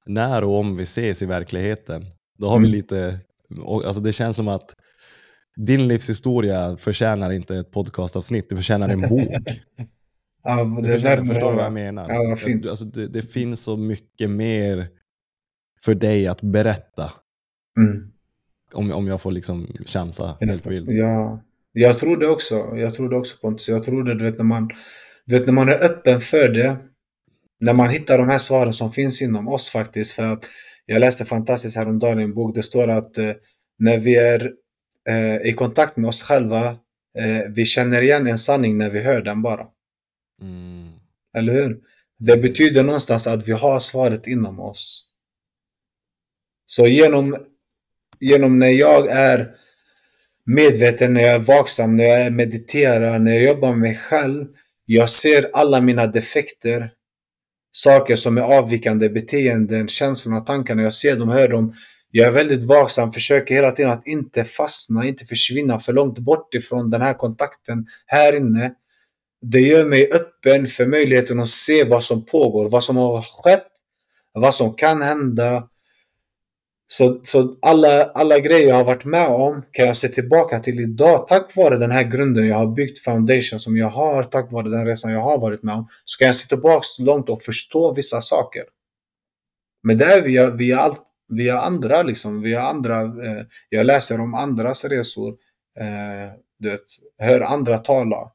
när och om vi ses i verkligheten, då har vi Mm. lite, och, alltså det känns som att din livshistoria förtjänar inte ett podcastavsnitt, du förtjänar en bok. Ja, Du det är förstår, förstår du vad jag menar? Ja, fint. Alltså, det, det finns så mycket mer för dig att berätta. mm. Om, om jag får liksom chansa helt vilt. Ja, jag tror det också. Jag tror det också Pontus. Jag tror det, du vet, när man, du vet, när man är öppen för det. När man hittar de här svaren som finns inom oss faktiskt. För att jag läste fantastiskt häromdagen i en bok. Det står att eh, när vi är eh, i kontakt med oss själva. Eh, vi känner igen en sanning när vi hör den bara. Mm. Eller hur? Det betyder någonstans att vi har svaret inom oss. Så genom, genom när jag är medveten, när jag är vaksam, när jag mediterar, när jag jobbar med mig själv. Jag ser alla mina defekter. Saker som är avvikande beteenden, känslorna, tankarna. Jag ser dem, hör dem. Jag är väldigt vaksam, försöker hela tiden att inte fastna, inte försvinna för långt bort ifrån den här kontakten här inne. Det gör mig öppen för möjligheten att se vad som pågår, vad som har skett, vad som kan hända. Så, så alla, alla grejer jag har varit med om kan jag se tillbaka till idag tack vare den här grunden jag har byggt, foundation som jag har, tack vare den resan jag har varit med om. Så kan jag se tillbaka långt och förstå vissa saker. Men det är via, via, allt, via andra, liksom, via andra. Eh, jag läser om andras resor, eh, du vet, hör andra tala.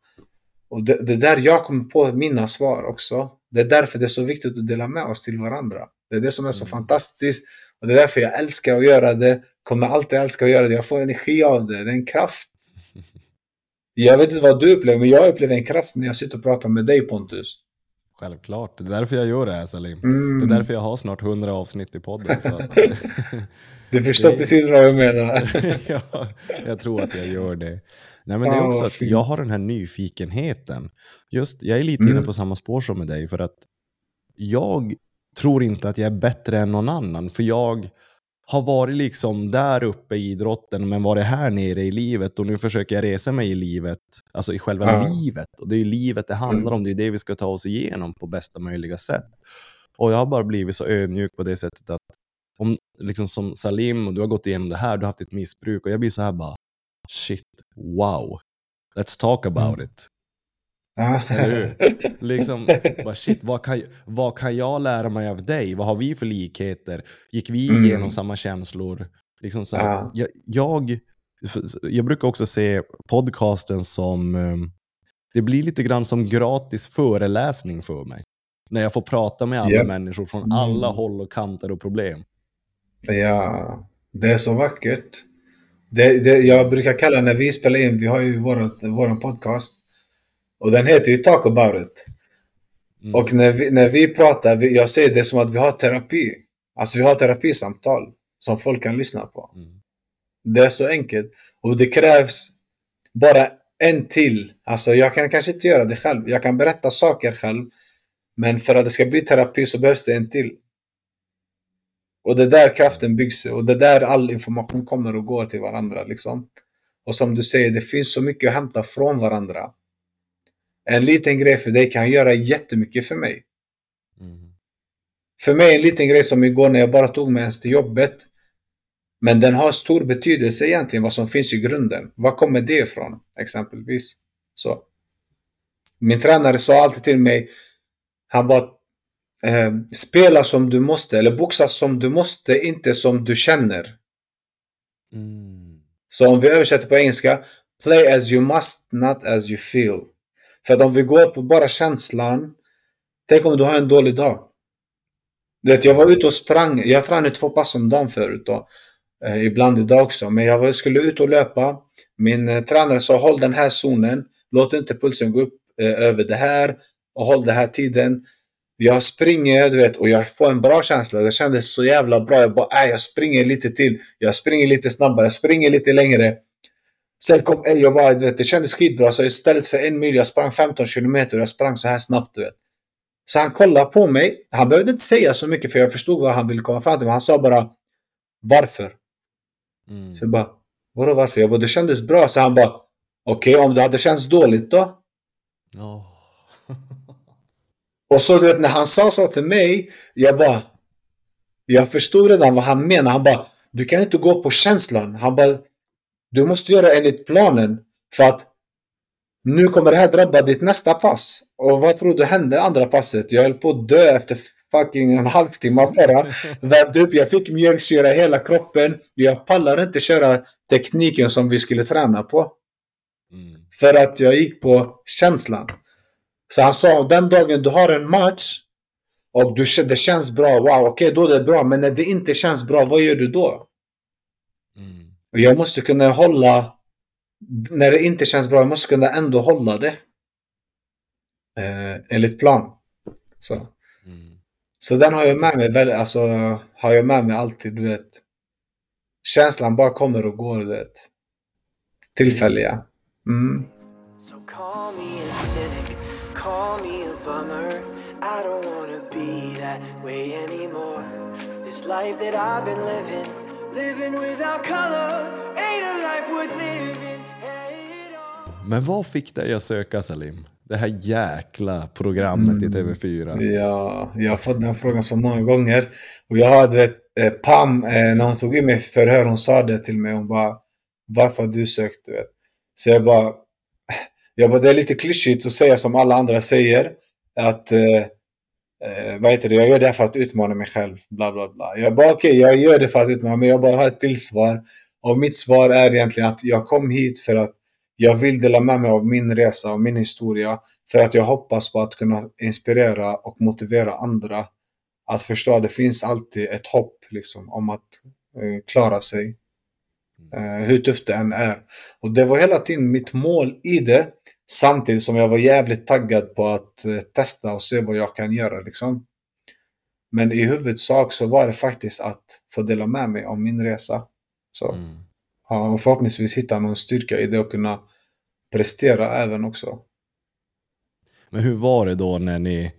Och det, det där jag kommer på mina svar också. Det är därför det är så viktigt att dela med oss till varandra. Det är det som är så Mm. fantastiskt. Och det är därför jag älskar att göra det. Kommer alltid älska att göra det. Jag får energi av det. Det är en kraft. Jag vet inte vad du upplever, men jag upplever en kraft när jag sitter och pratar med dig Pontus. Självklart, det är därför jag gör det här Salim. Mm. Det är därför jag har snart 100 avsnitt i podden. Du förstår Det- precis vad jag menar. ja, jag tror att jag gör det. Nej, men det är också att jag har den här nyfikenheten. Just, jag är lite Mm. inne på samma spår som med dig, för att jag tror inte att jag är bättre än någon annan, för jag har varit liksom där uppe i idrotten, men varit här nere i livet och nu försöker jag resa mig i livet, alltså i själva Ja. livet. Och det är ju livet det handlar Mm. om, det är det vi ska ta oss igenom på bästa möjliga sätt. Och jag har bara blivit så ödmjuk på det sättet att om, liksom som Salim, och du har gått igenom det här, du har haft ett missbruk och jag blir så här bara, shit, wow, let's talk about Mm. it. Eller Liksom, bara, shit, vad kan, vad kan jag lära mig av dig? Vad har vi för likheter? Gick vi Mm. igenom samma känslor? Liksom så här, Ja. jag, jag, jag brukar också se podcasten som, eh, det blir lite grann som gratis föreläsning för mig. När jag får prata med alla Japp. människor från Mm. alla håll och kanter och problem. Ja, det är så vackert. Det, det, jag brukar kalla när vi spelar in, vi har ju vår podcast. Och den heter ju Talk about it. Mm. Och när vi, när vi pratar, vi, jag ser det som att vi har terapi. Alltså vi har terapisamtal som folk kan lyssna på. Mm. Det är så enkelt. Och det krävs bara en till. Alltså jag kan kanske inte göra det själv. Jag kan berätta saker själv. Men för att det ska bli terapi så behövs det en till. Och det är där kraften byggs. Och det är där all information kommer och går till varandra. Liksom. Och som du säger, det finns så mycket att hämta från varandra. En liten grej för dig kan göra jättemycket för mig. Mm. För mig en liten grej som igår när jag bara tog mig ens till jobbet. Men den har stor betydelse egentligen vad som finns i grunden. Var kommer det ifrån exempelvis? Så. Min tränare sa alltid till mig. Han bara eh, spela som du måste eller boxas som du måste, inte som du känner. Mm. Så om vi översätter på engelska. Play as you must, not as you feel. För att om vi går på bara känslan. Tänk om du har en dålig dag. Du vet, jag var ute och sprang. Jag tränade två pass om dagen förut. Då. Eh, ibland idag också. Men jag var, skulle ut och löpa. Min eh, tränare sa håll den här zonen. Låt inte pulsen gå upp eh, över det här. Och håll den här tiden. Jag springer, du vet, och jag får en bra känsla. Det kändes så jävla bra. Jag bara, äh, jag springer lite till. Jag springer lite snabbare. Jag springer lite längre. Sen kom eh, jag bara, du vet, det kändes skitbra. Så istället för en mil, jag sprang 15 kilometer. Jag sprang så här snabbt, du vet. Så han kollade på mig. Han behövde inte säga så mycket för jag förstod vad han ville komma fram till. Men han sa bara Varför? Mm. Så jag bara Vadå varför? Jag bara, det kändes bra. Så han bara Okej, om det hade känts dåligt då? Åh. Och så du vet, när han sa så till mig, jag bara... Jag förstod redan vad han menar. Han bara, du kan inte gå på känslan. Han bara, du måste göra enligt planen. För att nu kommer det här drabba ditt nästa pass. Och vad tror du hände andra passet? Jag höll på att dö efter fucking en halvtimme bara. Värmde upp, jag fick mjölksyra i hela kroppen. Jag pallar inte köra tekniken som vi skulle träna på. Mm. För att jag gick på känslan. Så han sa, den dagen du har en match och du, det känns bra, wow, okej då är det bra. Men när det inte känns bra, vad gör du då? Och jag måste kunna hålla, när det inte känns bra, jag måste kunna ändå hålla det. Eh, enligt plan. Så. Mm. så den har jag med mig, väldigt, alltså, har jag med mig alltid, du vet. Känslan bara kommer och går, du vet. Tillfälliga. Mm. So call me a cynic, call me a bummer. I don't wanna be that way anymore. This life that I've been living, living without color, ain't a life worth living. Hey, it all. Men vad fick dig att söka Salim? Det här jäkla programmet i TV4. Ja, jag har fått den frågan så många gånger. Och jag har, du vet, eh, Pam, eh, när hon tog in mig för förhör, hon sa det till mig. Hon bara, varför har du sökt? Du vet. Så jag bara, jag bara, det är lite klyschigt att säga som alla andra säger. Att, eh, eh, vad heter det, jag gör det här för att utmana mig själv. Bla, bla, bla. Jag bara, okej, jag gör det för att utmana mig, jag bara har ett till svar. Och mitt svar är egentligen att jag kom hit för att jag vill dela med mig av min resa och min historia för att jag hoppas på att kunna inspirera och motivera andra att förstå att det finns alltid ett hopp liksom, om att eh, klara sig. Eh, hur tufft det än är. Och det var hela tiden mitt mål i det. Samtidigt som jag var jävligt taggad på att eh, testa och se vad jag kan göra. Liksom. Men i huvudsak så var det faktiskt att få dela med mig om min resa. Så, Mm. ja, och förhoppningsvis hitta någon styrka i det och kunna prestera även också. Men hur var det då när ni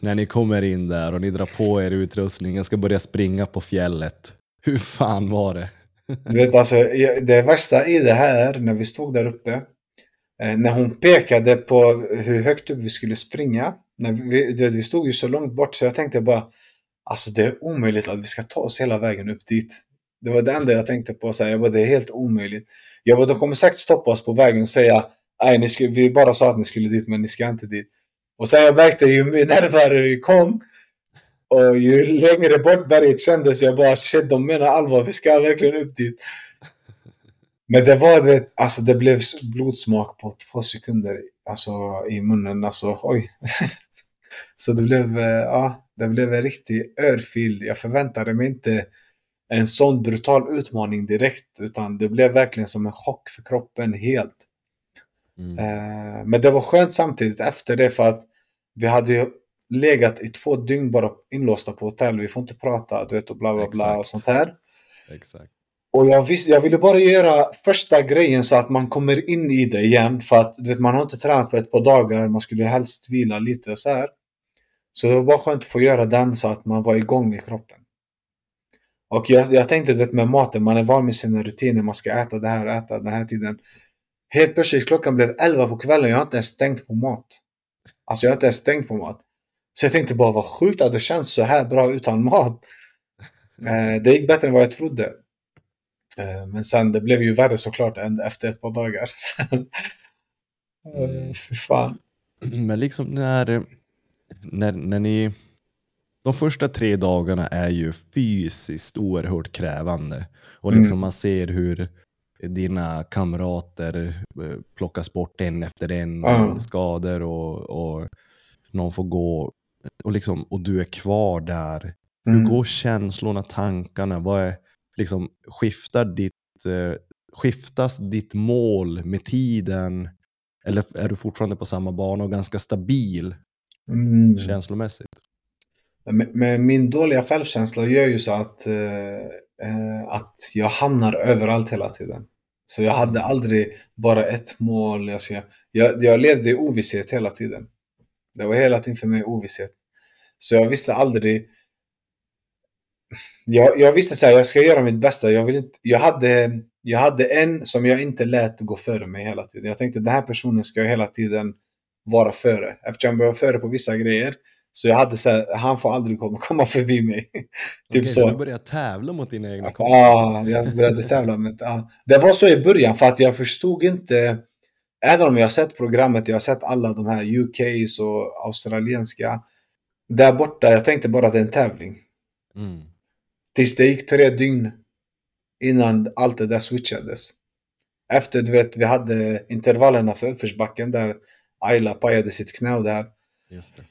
när ni kommer in där och ni drar på er utrustning och ska börja springa på fjället? Hur fan var det? Du vet, alltså, det värsta i det här, när vi stod där uppe, eh, när hon pekade på hur högt upp vi skulle springa, när vi, det, vi stod ju så långt bort så jag tänkte bara, alltså det är omöjligt att vi ska ta oss hela vägen upp dit. Det var det enda jag tänkte på, så här, jag bara, det är helt omöjligt. Jag bara, de kommer säkert stoppa oss på vägen och säga, nej, ni skulle, vi bara sa att ni skulle dit, men ni ska inte dit. Och sen jag märkte ju närmare vi kom, och ju längre bort berget kändes, jag bara shit, de menar allvar, vi ska verkligen upp dit. Men det var, vet, alltså det blev blodsmak på två sekunder, alltså i munnen, alltså oj. Så det blev, eh, ja, det blev en riktig örfil. Jag förväntade mig inte en sån brutal utmaning direkt, utan det blev verkligen som en chock för kroppen helt. Mm. Eh, Men det var skönt samtidigt efter det för att vi hade ju legat i två dygn bara inlåsta på hotell. Vi får inte prata, du vet, och bla bla bla och Exakt. sånt här. Exakt. Och jag, visste, jag ville bara göra första grejen så att man kommer in i det igen. För att du vet, man har inte tränat på ett par dagar, man skulle helst vila lite och så här. Så det var bara skönt att få göra den så att man var igång i kroppen. Och jag, jag tänkte du vet, med maten, man är van med sina rutiner, man ska äta det här äta den här tiden. Helt plötsligt klockan blev 11 på kvällen, jag har inte ens tänkt på mat. Alltså jag har inte ens tänkt på mat. Så jag tänkte bara vad sjukt att det känns så här bra utan mat. Eh, det gick bättre än vad jag trodde. Eh, men sen det blev ju värre såklart än efter ett par dagar. Eh, Fy fan. Men liksom när, när, när ni... De första tre dagarna är ju fysiskt oerhört krävande. Och liksom Mm. man ser hur dina kamrater eh, plockas bort en efter en. Och Ja. skador och, och någon får gå. Och, liksom, och du är kvar där. Hur Mm. går känslorna, tankarna? Vad är, liksom, skiftar ditt, eh, skiftas ditt mål med tiden? Eller är du fortfarande på samma bana och ganska stabil Mm. känslomässigt? Men, men min dåliga självkänsla gör ju så att, eh, eh, att jag hamnar överallt hela tiden. Så jag hade aldrig bara ett mål. Jag, ska, jag, jag levde i ovisshet hela tiden. Det var hela tiden för mig ovisshet. Så jag visste aldrig... Jag, jag visste så här, jag ska göra mitt bästa. Jag, vill inte, jag, hade, jag hade en som jag inte lät gå före mig hela tiden. Jag tänkte den här personen ska jag hela tiden vara före. Eftersom jag var före på vissa grejer. Så jag hade så här, han får aldrig komma, komma förbi mig. typ Okej, så. Du börjar tävla mot dina egna kompisar? Ja, jag började tävla med ja. Det var så i början för att jag förstod inte Även om jag har sett programmet, jag har sett alla de här UKs och australienska Där borta, jag tänkte bara att det är en tävling Mm. Tills det gick tre dygn Innan allt det där switchades Efter du vet, vi hade intervallerna för uppförsbacken där Ayla pajade sitt knä och där Just det.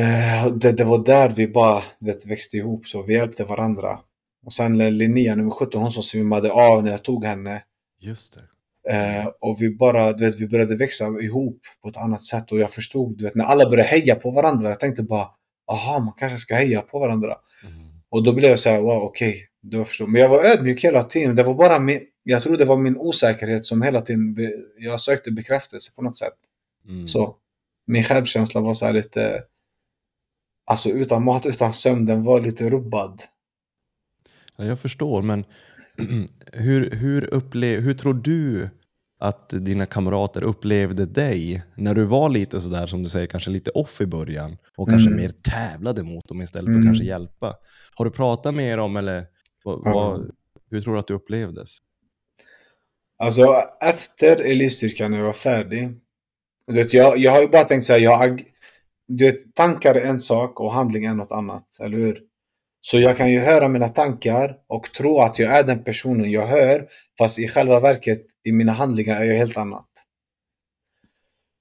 Eh, det, det var där vi bara vet, växte ihop, så vi hjälpte varandra. Och sen Linnea, nummer 17, hon som svimmade av när jag tog henne. Just det. Eh, och vi bara, du vet, vi började växa ihop på ett annat sätt. Och jag förstod, du vet, när alla började heja på varandra, jag tänkte bara, aha, man kanske ska heja på varandra. Mm. Och då blev jag så här, wow, okej. förstår. Men jag var ödmjuk hela tiden. Det var bara min, jag tror det var min osäkerhet som hela tiden, jag sökte bekräftelse på något sätt. Mm. Så min självkänsla var så här lite... Alltså utan mat, utan sömn, den var lite rubbad. Ja, jag förstår, men hur, hur, upplev, hur tror du att dina kamrater upplevde dig när du var lite sådär som du säger, kanske lite off i början och kanske Mm. mer tävlade mot dem istället för Mm. att kanske hjälpa? Har du pratat med dem eller vad, vad, hur tror du att du upplevdes? Alltså efter elitstyrkan när jag var färdig. Du vet, jag, jag har ju bara tänkt säga, jag, ag- du vet, tankar är en sak och handling är något annat, eller hur? Så jag kan ju höra mina tankar och tro att jag är den personen jag hör, fast i själva verket, i mina handlingar, är jag helt annat.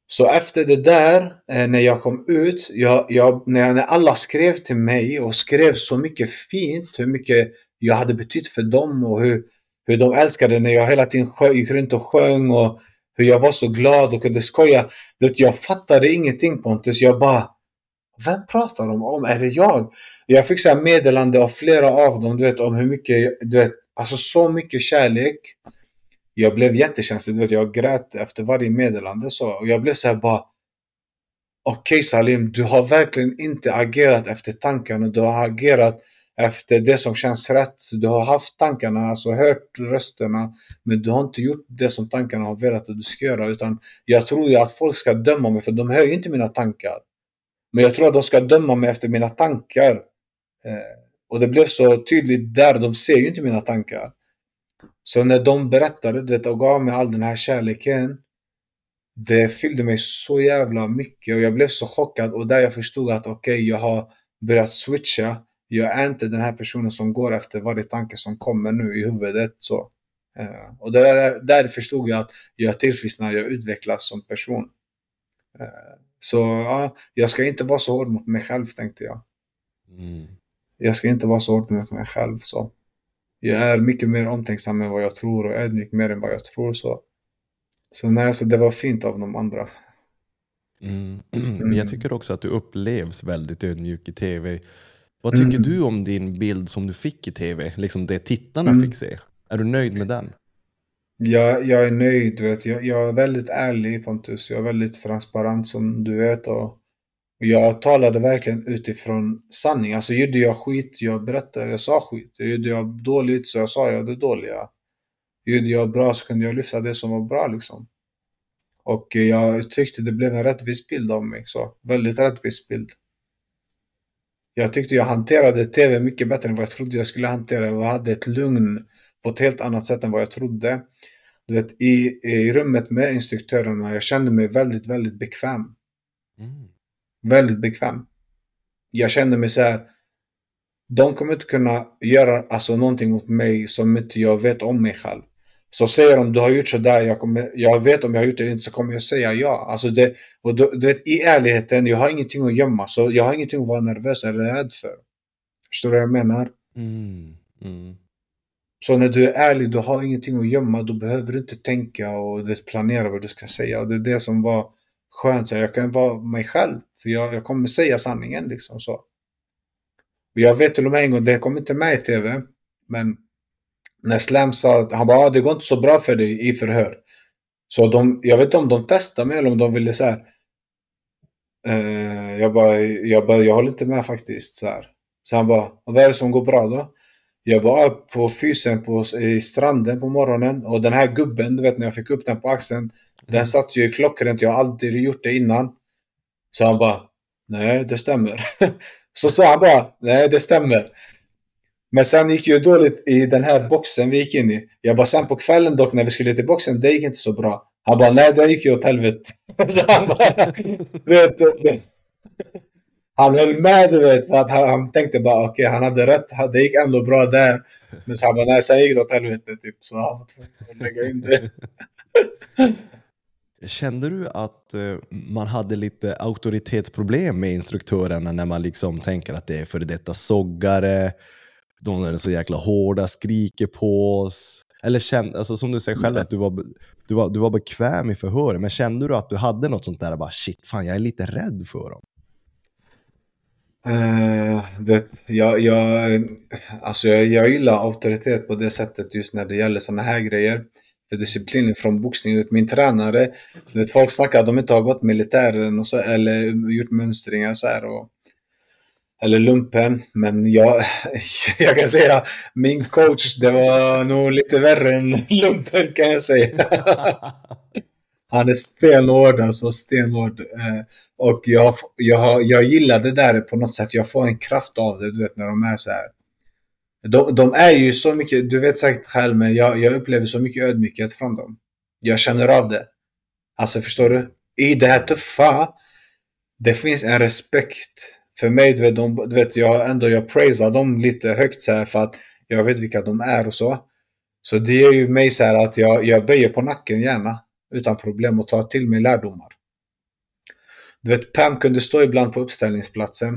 Så efter det där, eh, när jag kom ut, jag, jag, när, när alla skrev till mig och skrev så mycket fint, hur mycket jag hade betytt för dem och hur, hur de älskade när jag hela tiden sjö, gick runt och sjöng och hur jag var så glad och kunde skoja. Jag fattade ingenting Pontus. Jag bara, vem pratar de om? Är det jag? Jag fick så meddelande av flera av dem, du vet, om hur mycket, du vet, alltså så mycket kärlek. Jag blev jättekänslig, du vet, jag grät efter varje meddelande så. Och jag blev så här bara, okej okay, Salim, du har verkligen inte agerat efter tankarna, du har agerat efter det som känns rätt. Du har haft tankarna, alltså hört rösterna, men du har inte gjort det som tankarna har velat att du ska göra. Utan jag tror ju att folk ska döma mig, för de hör ju inte mina tankar. Men jag tror att de ska döma mig efter mina tankar. Eh, och det blev så tydligt där, de ser ju inte mina tankar. Så när de berättade du vet, och gav mig all den här kärleken, det fyllde mig så jävla mycket och jag blev så chockad och där jag förstod att okej, okay, jag har börjat switcha jag är inte den här personen som går efter varje tanke som kommer nu i huvudet. Så. Eh, och där, där förstod jag att jag tillfrisknar, jag utvecklas som person. Eh, så ja, jag ska inte vara så hård mot mig själv tänkte jag. Mm. Jag ska inte vara så hård mot mig själv. så. Jag är mycket mer omtänksam än vad jag tror och ödmjuk mer än vad jag tror. Så, så nej, så det var fint av de andra. Mm. Mm. Jag tycker också att du upplevs väldigt ödmjuk i tv. Vad tycker mm. du om din bild som du fick i tv? Liksom det tittarna mm. fick se. Är du nöjd med den? Jag, jag är nöjd. Vet. Jag, jag är väldigt ärlig Pontus. Jag är väldigt transparent som du vet. Och jag talade verkligen utifrån sanning. Alltså gjorde jag skit, jag berättade, jag sa skit. Gjorde jag dåligt så jag sa jag det dåliga. Gjorde jag bra så kunde jag lyfta det som var bra liksom. Och jag tyckte det blev en rättvis bild av mig. Så, väldigt rättvis bild. Jag tyckte jag hanterade TV mycket bättre än vad jag trodde jag skulle hantera. Jag hade ett lugn på ett helt annat sätt än vad jag trodde. Du vet, i, i rummet med instruktörerna, jag kände mig väldigt, väldigt bekväm. Mm. Väldigt bekväm. Jag kände mig så här, de kommer inte kunna göra alltså, någonting mot mig som inte jag vet om mig själv. Så säger de du har gjort sådär, jag, kommer, jag vet om jag har gjort det eller inte så kommer jag säga ja. Alltså det, och du, du, vet, I ärligheten, jag har ingenting att gömma. Så jag har ingenting att vara nervös eller rädd för. Förstår du vad jag menar? Mm, mm. Så när du är ärlig, du har ingenting att gömma. Då behöver du inte tänka och vet, planera vad du ska säga. Och det är det som var skönt. Så jag kan vara mig själv. För jag, jag kommer säga sanningen liksom så. Jag vet till och med en gång, det kom inte med i tv. Men när Slam sa att han bara, ah, det går inte så bra för dig i förhör. Så de, jag vet inte om de testade mig eller om de ville så här. Eh, jag, bara, jag bara, jag håller inte med faktiskt. Så, här. så han bara, vad är det som går bra då? Jag var på fysen på, i stranden på morgonen och den här gubben, du vet när jag fick upp den på axeln den satt ju klockrent. Jag har aldrig gjort det innan. Så han bara, nej det stämmer. så sa han bara, nej det stämmer. Men sen gick ju dåligt i den här boxen vi gick in i. Jag bara, sen på kvällen dock när vi skulle till boxen, det gick inte så bra. Han bara, nej det gick ju åt helvete. så han bara, vet, vet. Han höll med du vet, för att han, han tänkte bara okej, okay, han hade rätt, det gick ändå bra där. Men så han bara, nej sen gick det åt helvete typ. Så han var tvungen att lägga in det. Kände du att eh, man hade lite auktoritetsproblem med instruktörerna när man liksom tänker att det är före detta soggare, de är så jäkla hårda, skriker på oss. Eller kände, alltså, som du säger själv, att du var, du, var, du var bekväm i förhören. Men kände du att du hade något sånt där, bara shit, fan jag är lite rädd för dem? Uh, det, jag, jag, alltså jag, jag gillar auktoritet på det sättet just när det gäller sådana här grejer. Disciplinen från boxning. Min tränare, vet, folk snackar att de inte har gått militären och så, eller gjort mönstringar så här. Och, eller lumpen. Men jag, jag kan säga min coach, det var nog lite värre än lumpen kan jag säga. Han är stenhård alltså, stenhård. Eh, och jag, jag, jag gillar det där på något sätt. Jag får en kraft av det, du vet när de är så här. De, de är ju så mycket, du vet säkert själv, men jag, jag upplever så mycket ödmjukhet från dem. Jag känner av det. Alltså förstår du? I det här tuffa, det finns en respekt för mig, du vet, de, du vet jag ändå jag praisar dem lite högt så här för att jag vet vilka de är och så. Så det gör ju mig så här att jag, jag böjer på nacken gärna utan problem och tar till mig lärdomar. Du vet, Pam kunde stå ibland på uppställningsplatsen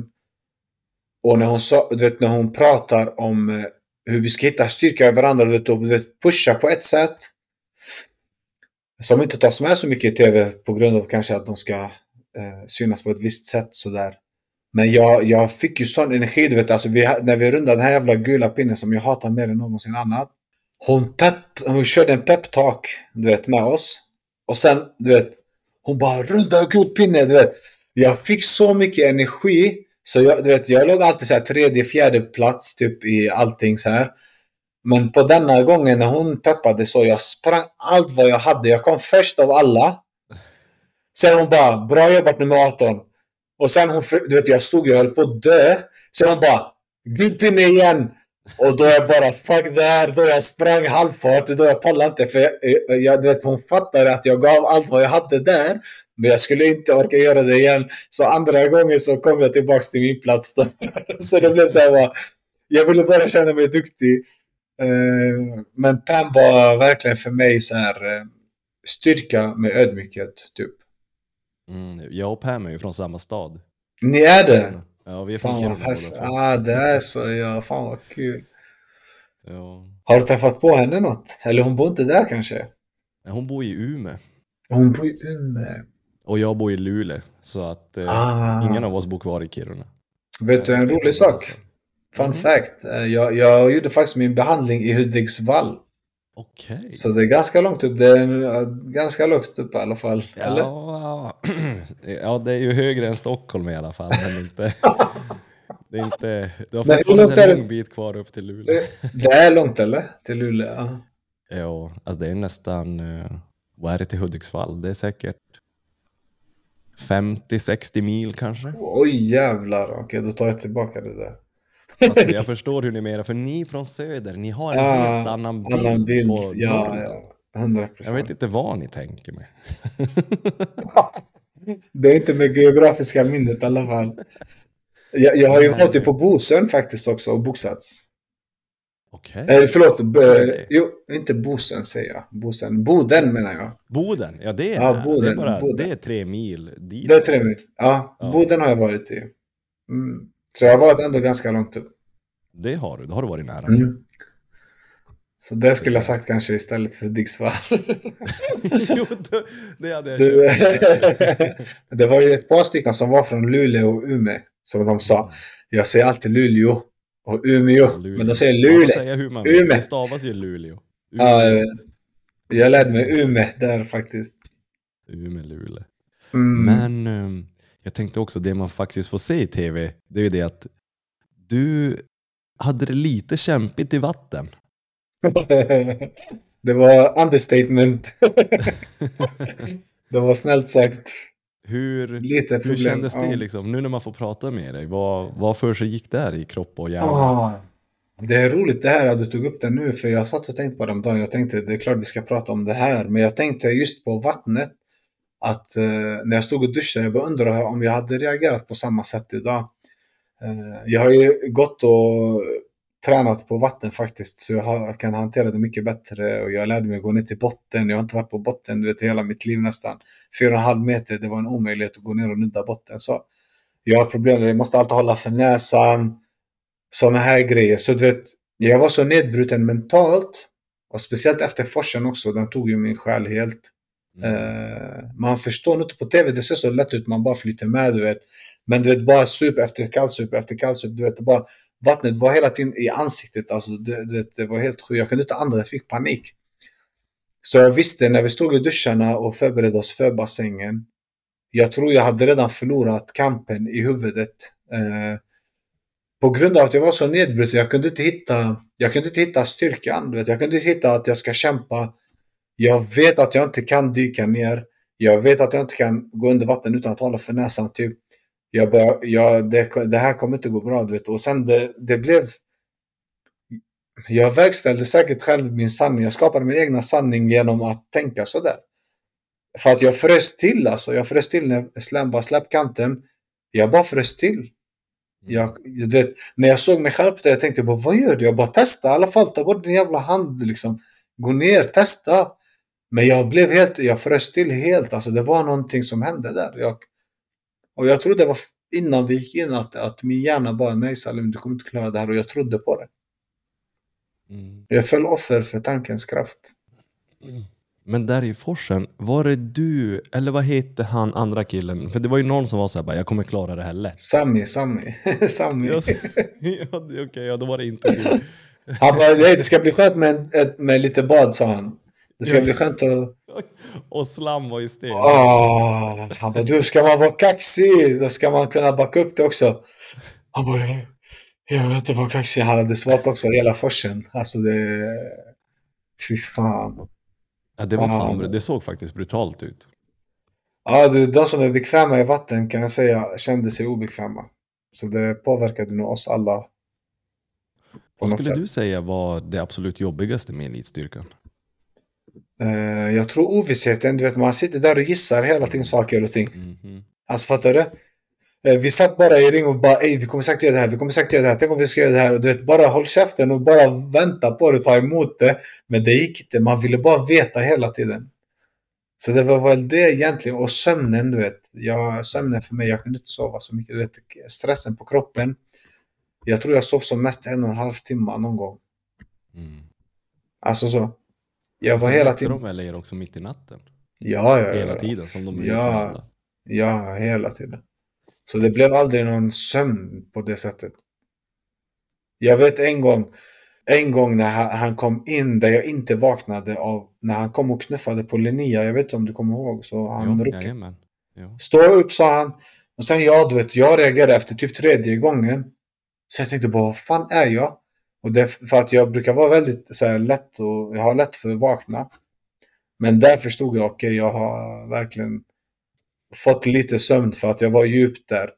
och när hon, sa, du vet, när hon pratar om eh, hur vi ska hitta styrka i varandra, du vet, och, du vet, pusha på ett sätt som inte tas med så mycket i tv på grund av kanske att de ska eh, synas på ett visst sätt sådär. Men jag, jag fick ju sån energi, du vet, alltså vi, när vi rundade den här jävla gula pinnen som jag hatar mer än någonsin annat. Hon, pep, hon körde en peptalk, du vet, med oss. Och sen, du vet, hon bara runda gul pinne, du vet. Jag fick så mycket energi. Så jag, du vet, jag låg alltid så här tredje, fjärde plats typ i allting så här. Men på denna gången när hon peppade så jag sprang allt vad jag hade. Jag kom först av alla. Sen hon bara, bra jobbat nummer 18. Och sen hon, du vet jag stod jag höll på att dö. Sen hon bara, gul pinne igen. Och då jag bara, fuck det här. Då jag sprang halvfart. Då jag pallade inte. För jag, jag, du vet, hon fattade att jag gav allt vad jag hade där. Men jag skulle inte orka göra det igen. Så andra gången så kom jag tillbaka till min plats. Då. så det blev så här jag ville bara känna mig duktig. Eh, men Pam var verkligen för mig så här eh, styrka med ödmjukhet, typ. Mm, jag och Pam är ju från samma stad. Ni är det? Ja, vi är från Kiruna två. Ah, det är så, ja, fan vad kul. Ja. Har du träffat på henne något? Eller hon bor inte där kanske? Hon bor i Umeå. Hon bor i Umeå. Och jag bor i Luleå. Så att eh, Ah. ingen av oss bor kvar i Kiruna. Vet du en rolig sak? Fun fact. Eh, Jag, jag gjorde faktiskt min behandling i Hudiksvall. Okej. Så det är ganska långt upp. Det är eh, ganska lågt upp i alla fall. Eller? Ja, ja, det är ju högre än Stockholm i alla fall. Men inte, det är inte, du har fortfarande långt en lång bit kvar upp till Luleå. Det är långt eller? Till Luleå? Ja. Ja, alltså det är nästan, eh, vad är det till Hudiksvall? Det är säkert 50-60 mil kanske. Oj jävlar. Okej, då tar jag tillbaka det där. Alltså, jag förstår hur ni menar, för ni från söder, ni har en Ja, helt annan bild, Annan bild. på Ja, ja. 100 Jag vet inte vad ni tänker med. Det är inte med geografiska minnet i alla fall. Jag, jag har ju varit på Bosön faktiskt också och boxats. Okej. Eh, förlåt, b- det? jo, inte Bosön säger jag. Bosen. Boden menar jag. Boden, ja det är Ja. Boden, det, är bara, Boden. det är tre mil dit. Det är tre mil. Ja, Ja. Boden har jag varit i. Mm. Så jag har varit ändå ganska långt upp. Det har du, då har du varit nära. Mm. Så det skulle jag sagt kanske istället för Hudiksvall. jo, det, det hade jag Det, köpt. det var ju ett par stycken som var från Luleå och Umeå. Som de sa. Jag säger alltid Luleå och Umeå. Luleå. Men de säger Luleå. säga hur man. Umeå. Det stavas ju Luleå. Ja, jag lärde mig Umeå där faktiskt. Umeå, Luleå. Mm. Men ehm, jag tänkte också, det man faktiskt får se i tv, det är ju det att du hade det lite kämpigt i vatten. det var understatement. det var snällt sagt. Hur, Lite hur kändes det ja. liksom, nu när man får prata med dig? Vad, vad för sig gick där i kropp och hjärna? Ah. Det är roligt det här att du tog upp det nu, för jag satt och tänkte på det om dagen. Jag tänkte det är klart vi ska prata om det här, men jag tänkte just på vattnet. Att eh, när jag stod och duschade, jag bara undrar om jag hade reagerat på samma sätt idag. Eh, jag har ju gått och tränat på vatten faktiskt, så jag kan hantera det mycket bättre. Och jag lärde mig att gå ner till botten. Jag har inte varit på botten du vet, hela mitt liv nästan. Fyra och en halv meter, det var en omöjlighet att gå ner och nudda botten. Så jag har problem, jag måste alltid hålla för näsan. Sådana här grejer. Så du vet, jag var så nedbruten mentalt. Och speciellt efter forsen också, den tog ju min själ helt. Mm. Eh, man förstår inte på tv, det ser så lätt ut, man bara flyter med du vet. Men du vet, bara sup efter kallsup efter kallsup, du vet, bara, vattnet var hela tiden i ansiktet, alltså det, det, det var helt sjukt. Jag kunde inte andas, jag fick panik. Så jag visste när vi stod i duscharna och förberedde oss för bassängen, jag tror jag hade redan förlorat kampen i huvudet. Eh, på grund av att jag var så nedbruten, jag kunde inte hitta, jag kunde inte hitta styrkan. Vet. Jag kunde inte hitta att jag ska kämpa. Jag vet att jag inte kan dyka ner. Jag vet att jag inte kan gå under vatten utan att hålla för näsan. Typ. Jag bara, jag, det, det här kommer inte gå bra. Du vet. Och sen det, det blev... Jag verkställde säkert själv min sanning. Jag skapade min egna sanning genom att tänka sådär. För att jag frös till alltså. Jag frös till när Slam bara släpp kanten. Jag bara frös till. Jag, jag vet, när jag såg mig själv på det, jag tänkte bara, vad gör du? Jag bara testa i alla fall, ta bort din jävla hand liksom. Gå ner, testa. Men jag blev helt, jag frös till helt. Alltså det var någonting som hände där. Jag, och jag trodde det var innan vi gick in att, att min hjärna bara, nej Salim, du kommer inte klara det här. Och jag trodde på det. Mm. Jag föll offer för tankens kraft. Men där i forsen, var det du, eller vad hette han andra killen? För det var ju någon som var så här, bara, jag kommer klara det här lätt. Sami, Sami, Sami. Ja, Okej, ja då var det inte du. Han bara, det ska bli skönt med, med lite bad, sa han. Det ska bli skönt att... Och slam var ju sten. Ah, han bara, du ska man vara kaxig, då ska man kunna backa upp det också. Han bara, jag, vet inte vad kaxig. Han hade svalt också hela forsen. Alltså det... Fy fan. Ja, det var fan, det såg faktiskt brutalt ut. Ja, du, de som är bekväma i vatten kan jag säga kände sig obekväma. Så det påverkade nog oss alla. Vad skulle sätt. du säga var det absolut jobbigaste med elitstyrkan? Eh, jag tror ovissheten, du vet man sitter där och gissar hela tiden saker och ting. Mhm. Alltså fattar du? Eh, Vi satt bara i ring och bara ej vi kommer säkert göra det här, vi kommer säkert göra det här, tänk om vi ska göra det här. Och du vet, bara håll käften och bara vänta på det, ta emot det. Men det gick inte, man ville bara veta hela tiden. Så det var väl det egentligen. Och sömnen, du vet. Jag, sömnen för mig, jag kunde inte sova så mycket. Du vet, stressen på kroppen. Jag tror jag sov som mest en och en halv timme någon gång. Mm. Alltså så. Jag var hela tiden... de er också mitt i natten? Ja, ja, ja. Hela tiden som de ja. Ja, hela tiden. Så det blev aldrig någon sömn på det sättet. Jag vet en gång, en gång när han kom in där jag inte vaknade av, när han kom och knuffade på Linnea, jag vet inte om du kommer ihåg, så han ruckade. Stå upp sa han. Och sen jag, du vet, jag reagerade efter typ tredje gången. Så jag tänkte bara, vad fan är jag? Och det är för att jag brukar vara väldigt så här, lätt och jag har lätt för att vakna. Men där förstod jag, okej, jag har verkligen fått lite sömn för att jag var djupt där.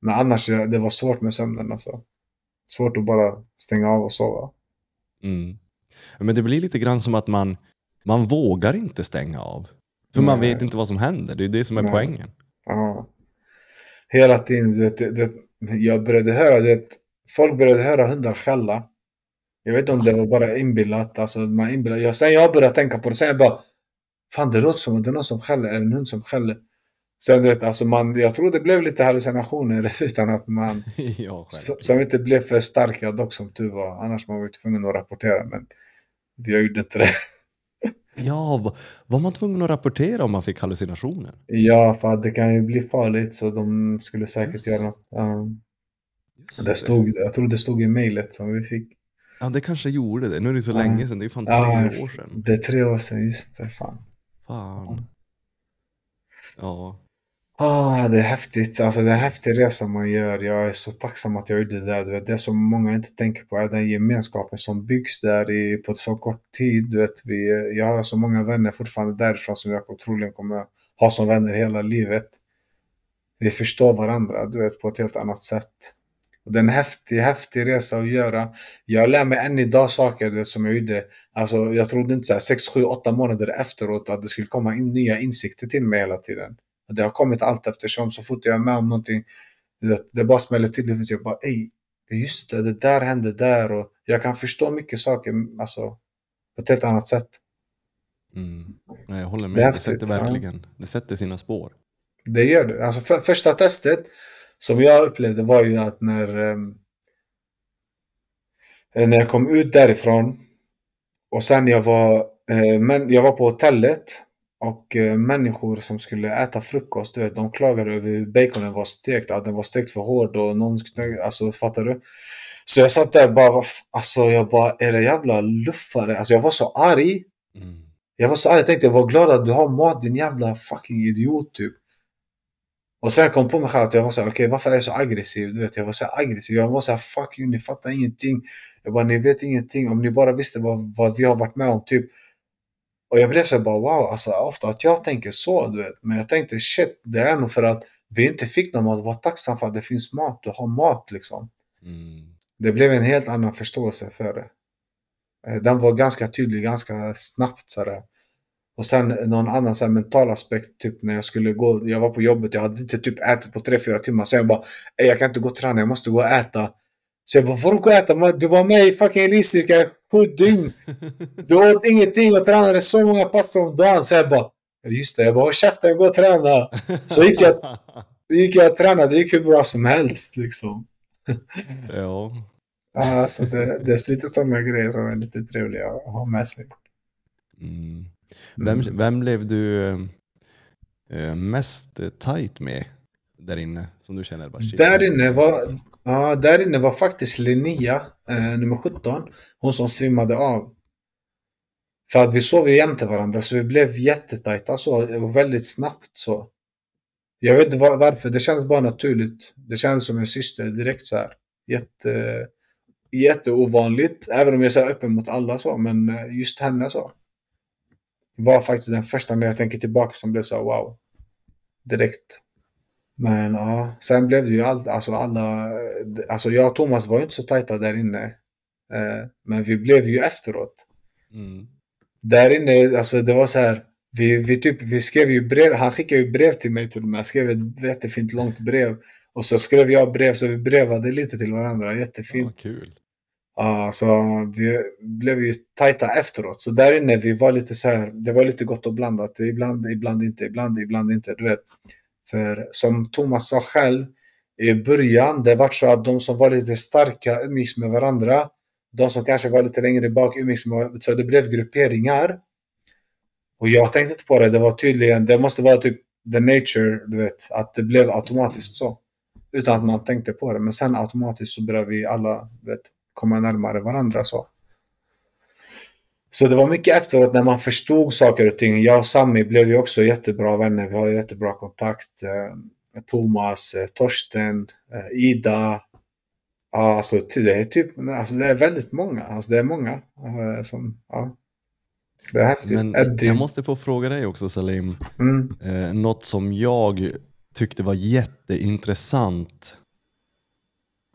Men annars, det var svårt med sömnen alltså. Svårt att bara stänga av och sova. Mm. Men det blir lite grann som att man, man vågar inte stänga av. För man Nej. vet inte vad som händer. Det är det som är Nej. poängen. Ja. Hela tiden, du vet, du vet, jag började höra, du vet, folk började höra hundar skälla. Jag vet inte om det var bara inbillat, alltså man inbillar. Jag, sen jag började tänka på det, sen jag bara, fan det låter som att det är någon som skäller, eller en hund som skäller. Sen du vet, alltså man, jag tror det blev lite hallucinationer utan att man, ja, som inte blev för starka dock som tur var. Annars man var ju tvungen att rapportera, men jag gjorde inte det. ja va- var man tvungen att rapportera om man fick hallucinationer? Ja, för att det kan ju bli farligt så de skulle säkert Just. göra något. Ja. Just Det stod, jag tror det stod i mejlet som vi fick. Ja, det kanske gjorde det. Nu är det så Ja. länge sedan. Det är ju fan tre Ja, år sedan. Det är tre år sedan, just det. Fan. Fan. Ja. Ah, det är häftigt. Alltså det är en häftig resa man gör. Jag är så tacksam att jag gjorde det där. Du vet, det som många inte tänker på är den gemenskapen som byggs där i, på så kort tid. Du vet, vi, jag har så många vänner fortfarande därifrån som jag troligen kommer ha som vänner hela livet. Vi förstår varandra, du vet, på ett helt annat sätt. Och det är en häftig, häftig resa att göra. Jag lär mig än idag saker du vet, som jag gjorde. Alltså, jag trodde inte så här 6, 7, 8 månader efteråt att det skulle komma in nya insikter till mig hela tiden. Och det har kommit allt eftersom. Så fort jag är med om någonting, du vet, det bara smäller till. Jag bara, ej, just det, det där hände där. Och jag kan förstå mycket saker alltså, på ett helt annat sätt. Mm. Nej, jag håller Det med. Det, häftigt, sätter ja. verkligen, det sätter sina spår. Det gör det. Alltså för, första testet som jag upplevde var ju att när, ehm, när jag kom ut därifrån och sen jag var, eh, men jag var på hotellet och eh, människor som skulle äta frukost, du vet, de klagade över hur baconen var stekt, att den var stekt för hård och någon, alltså fattar du? Så jag satt där bara, alltså jag bara, är det jävla luffare? Alltså jag var så arg. Mm. Jag var så arg, jag tänkte var glad att du har mat din jävla fucking idiot typ. Och sen kom jag på mig själv att jag var såhär, okej varför är jag så aggressiv? Du vet, jag var så aggressiv. Jag var såhär, fuck you, ni fattar ingenting. Jag bara, ni vet ingenting. Om ni bara visste vad, vad vi har varit med om typ. Och jag blev så här bara, wow, alltså ofta att jag tänker så, du vet. Men jag tänkte, shit, det är nog för att vi inte fick någon mat. Var tacksam för att det finns mat, du har mat liksom. Mm. Det blev en helt annan förståelse för det. Eh, Den var ganska tydlig, ganska snabbt sådär. Och sen någon annan så mental aspekt, typ när jag skulle gå, jag var på jobbet, jag hade inte typ ätit på 3-4 timmar. Så jag bara, "Ey, jag kan inte gå och träna, jag måste gå och äta. Så jag bara, får du gå och äta? Du var med i fucking elitstyrka sju dygn. Du åt ingenting och tränade så många pass om dagen. Så jag bara, just det, jag bara, håll käften, gå och träna. Så gick jag, gick jag och tränade, det gick hur bra som helst liksom. ja. Ja, så det, det är lite sådana grejer som är lite trevliga att ha med sig. Mm. Vem, vem blev du eh, mest tight med där inne? Som du känner bara shit. Där inne var, ja, där inne var faktiskt Linnea, eh, nummer 17, hon som svimmade av. För att vi sov ju jämte varandra så vi blev jättetajta så, var väldigt snabbt så. Jag vet inte var, varför, det känns bara naturligt. Det känns som en syster direkt så här. Jätte, jätteovanligt, även om jag är öppen mot alla så, men eh, just henne så. Var faktiskt den första när jag tänker tillbaka som blev så här, wow. Direkt. Men ja, sen blev det ju allt, alltså alla, alltså jag och Thomas var ju inte så tajta där inne. Eh, men vi blev ju efteråt. Mm. Där inne, alltså det var så här, vi, vi, typ, vi skrev ju brev, han skickade ju brev till mig till och med. Jag skrev ett jättefint långt brev. Och så skrev jag brev, så vi brevade lite till varandra, Ja, jättefint. vad kul. Uh, så vi blev ju tajta efteråt. Så där inne, vi var lite så här, det var lite gott och blandat. Ibland, ibland inte, ibland, ibland inte, du vet. För som Thomas sa själv, i början, det var så att de som var lite starka umgicks med varandra. De som kanske var lite längre bak umgicks med varandra. Så det blev grupperingar. Och jag tänkte inte på det, det var tydligen, det måste vara typ the nature, du vet, att det blev automatiskt så. Utan att man tänkte på det. Men sen automatiskt så började vi alla, du vet, komma närmare varandra så. Så det var mycket efteråt när man förstod saker och ting. Jag och Sami blev ju också jättebra vänner. Vi har jättebra kontakt. Eh, Thomas, eh, Torsten, eh, Ida. Ja, alltså det är typ, alltså det är väldigt många. Alltså det är många som, ja. Det är häftigt. Men Eddie. jag måste få fråga dig också Salim. Mm. Eh, något som jag tyckte var jätteintressant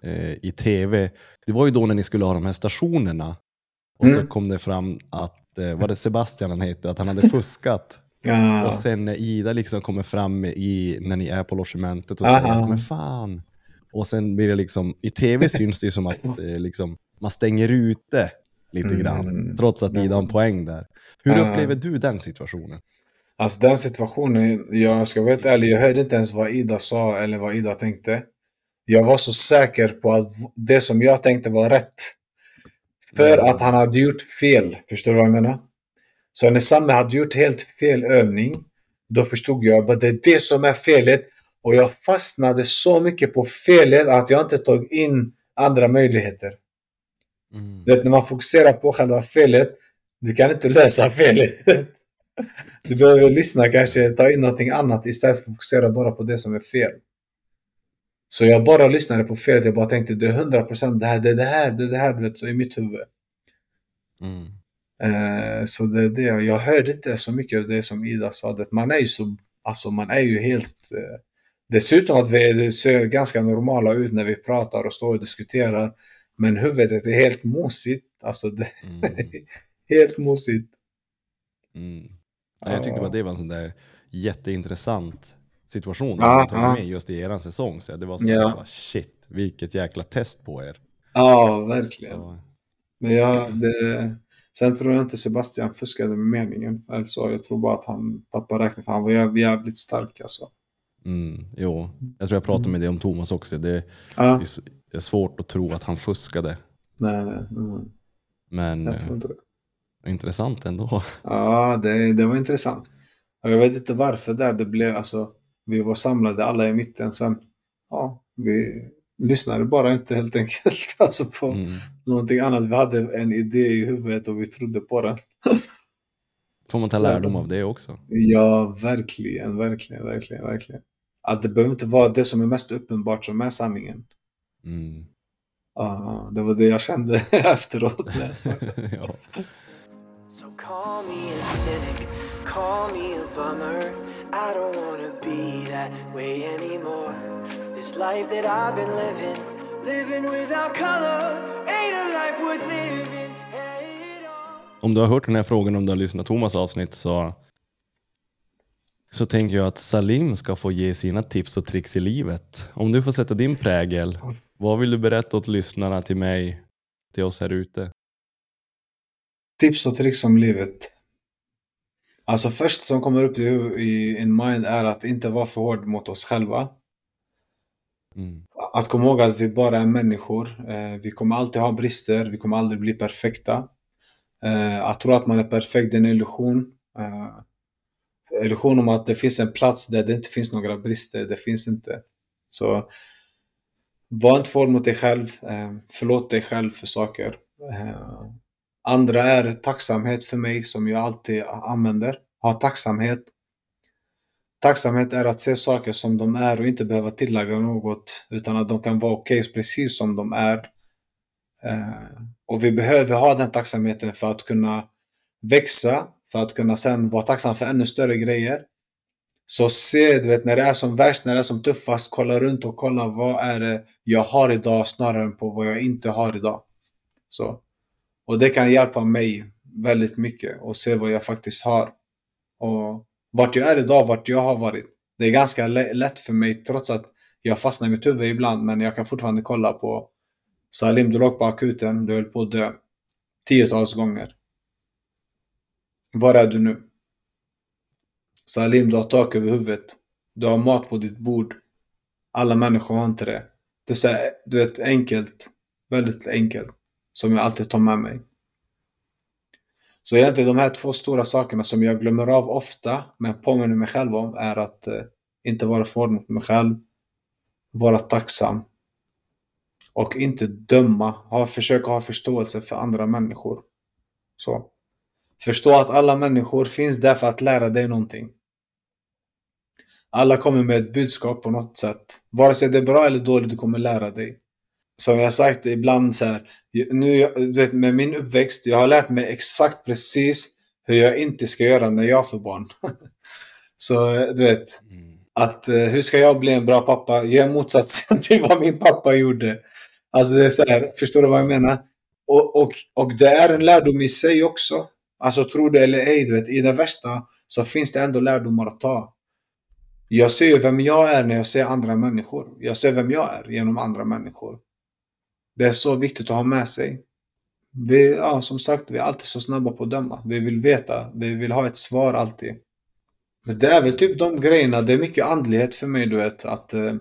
eh, i tv. Det var ju då när ni skulle ha de här stationerna. Och så Mm. kom det fram att, eh, var det Sebastian han hette, att han hade fuskat. Ja. Och sen när Ida liksom kommer fram i, när ni är på logementet och Aha. säger att men fan. Och sen blir det liksom, i tv syns det som att eh, liksom, man stänger ute lite Mm. grann. Trots att Ida har en poäng där. Hur Ja. upplever du den situationen? Alltså den situationen, jag ska vara helt ärlig, jag hörde inte ens vad Ida sa eller vad Ida tänkte. Jag var så säker på att det som jag tänkte var rätt. För Mm. att han hade gjort fel. Förstår du vad jag menar? Så när Samme hade gjort helt fel övning, då förstod jag att det är det som är felet. Och jag fastnade så mycket på felet att jag inte tog in andra möjligheter. Mm. Vet, när man fokuserar på själva felet, du kan inte lösa felet. Du behöver lyssna, kanske ta in någonting annat istället för att fokusera bara på det som är fel. Så jag bara lyssnade på felet, jag bara tänkte det är 100% det här, det är det här, det är det här, du vet, så i mitt huvud. Mm. Eh, så det är det, jag hörde inte så mycket av det som Ida sa, det, man är ju så, alltså man är ju helt, eh, det ser ut som att vi ser ganska normala ut när vi pratar och står och diskuterar, men huvudet är helt mosigt, alltså det Mm. helt mosigt. Mm. Ja, jag tyckte bara det var en sån där jätteintressant situation. Ja, tagit ja. med just i eran säsong. Så det var så Ja. bara, shit, vilket jäkla test på er. Ja, verkligen. Ja. Men jag, det, sen tror jag inte Sebastian fuskade med meningen. Eller så, jag tror bara att han tappade räkning för han var jäv- jävligt stark alltså. Mm, jo, jag tror jag pratade med det om Thomas också. Det, Ja, det är svårt att tro att han fuskade. nej, nej. Mm, Men jag tror eh, inte det. intressant ändå. Ja, det, det var intressant. Jag vet inte varför där det blev, alltså, vi var samlade alla i mitten. Sen, ja, vi lyssnade bara inte helt enkelt alltså på Mm. någonting annat. Vi hade en idé i huvudet och vi trodde på den. Får man ta lärdom av det också. Ja, verkligen, verkligen, verkligen, verkligen. Att det behöver inte vara det som är mest uppenbart som är sanningen. Mm. Ja, det var det jag kände efteråt. när jag ja. So call me a cynic, call me a bummer. I don't wanna be that way anymore. This life that I've been living, living without color, ain't a life worth living. Om du har hört den här frågan, om du har lyssnat på Thomas avsnitt så så tänker jag att Salim ska få ge sina tips och tricks i livet. Om du får sätta din prägel, vad vill du berätta åt lyssnarna, till mig, till oss här ute? Tips och tricks om livet. Alltså först som kommer upp i, in mind är att inte vara för hård mot oss själva. Mm. Att komma ihåg att vi bara är människor. Eh, vi kommer alltid ha brister, vi kommer aldrig bli perfekta. Eh, att tro att man är perfekt det är en illusion. Eh, illusion om att det finns en plats där det inte finns några brister, det finns inte. Så var inte för hård mot dig själv. Förlåt dig själv för saker. Andra är tacksamhet för mig som jag alltid använder. Ha tacksamhet. Tacksamhet är att se saker som de är och inte behöva tillägga något utan att de kan vara okej okay, precis som de är. Eh, och vi behöver ha den tacksamheten för att kunna växa, för att kunna sen vara tacksam för ännu större grejer. Så se, du vet, när det är som värst, när det är som tuffast, kolla runt och kolla vad är det jag har idag snarare än på vad jag inte har idag. Så. Och det kan hjälpa mig väldigt mycket och se vad jag faktiskt har. Och vart jag är idag, vart jag har varit. Det är ganska lätt för mig trots att jag fastnar i mitt huvud ibland, men jag kan fortfarande kolla på Salim, du låg på akuten, du höll på att dö. Tiotals gånger. Var är du nu? Salim, du har tak över huvudet. Du har mat på ditt bord. Alla människor har inte det. Det är så här, du vet, enkelt. Väldigt enkelt. Som jag alltid tar med mig. Så egentligen de här två stora sakerna som jag glömmer av ofta, men påminner mig själv om, är att eh, inte vara för mot mig själv. Vara tacksam. Och inte döma. Ha, försöka ha förståelse för andra människor. Så. Förstå att alla människor finns där för att lära dig någonting. Alla kommer med ett budskap på något sätt. Vare sig det är bra eller dåligt, du kommer lära dig. Som jag sagt ibland så här, nu, du vet, med min uppväxt, jag har lärt mig exakt precis hur jag inte ska göra när jag får barn. så du vet, att hur ska jag bli en bra pappa? Gör motsatsen till vad min pappa gjorde. Alltså det är så här, förstår du vad jag menar? Och, och, och det är en lärdom i sig också. Alltså tro det eller ej, du vet, i det värsta så finns det ändå lärdomar att ta. Jag ser ju vem jag är när jag ser andra människor. Jag ser vem jag är genom andra människor. Det är så viktigt att ha med sig. Vi, ja, som sagt, vi är alltid så snabba på att döma. Vi vill veta, vi vill ha ett svar alltid. Men det är väl typ de grejerna, det är mycket andlighet för mig, du vet, att eh,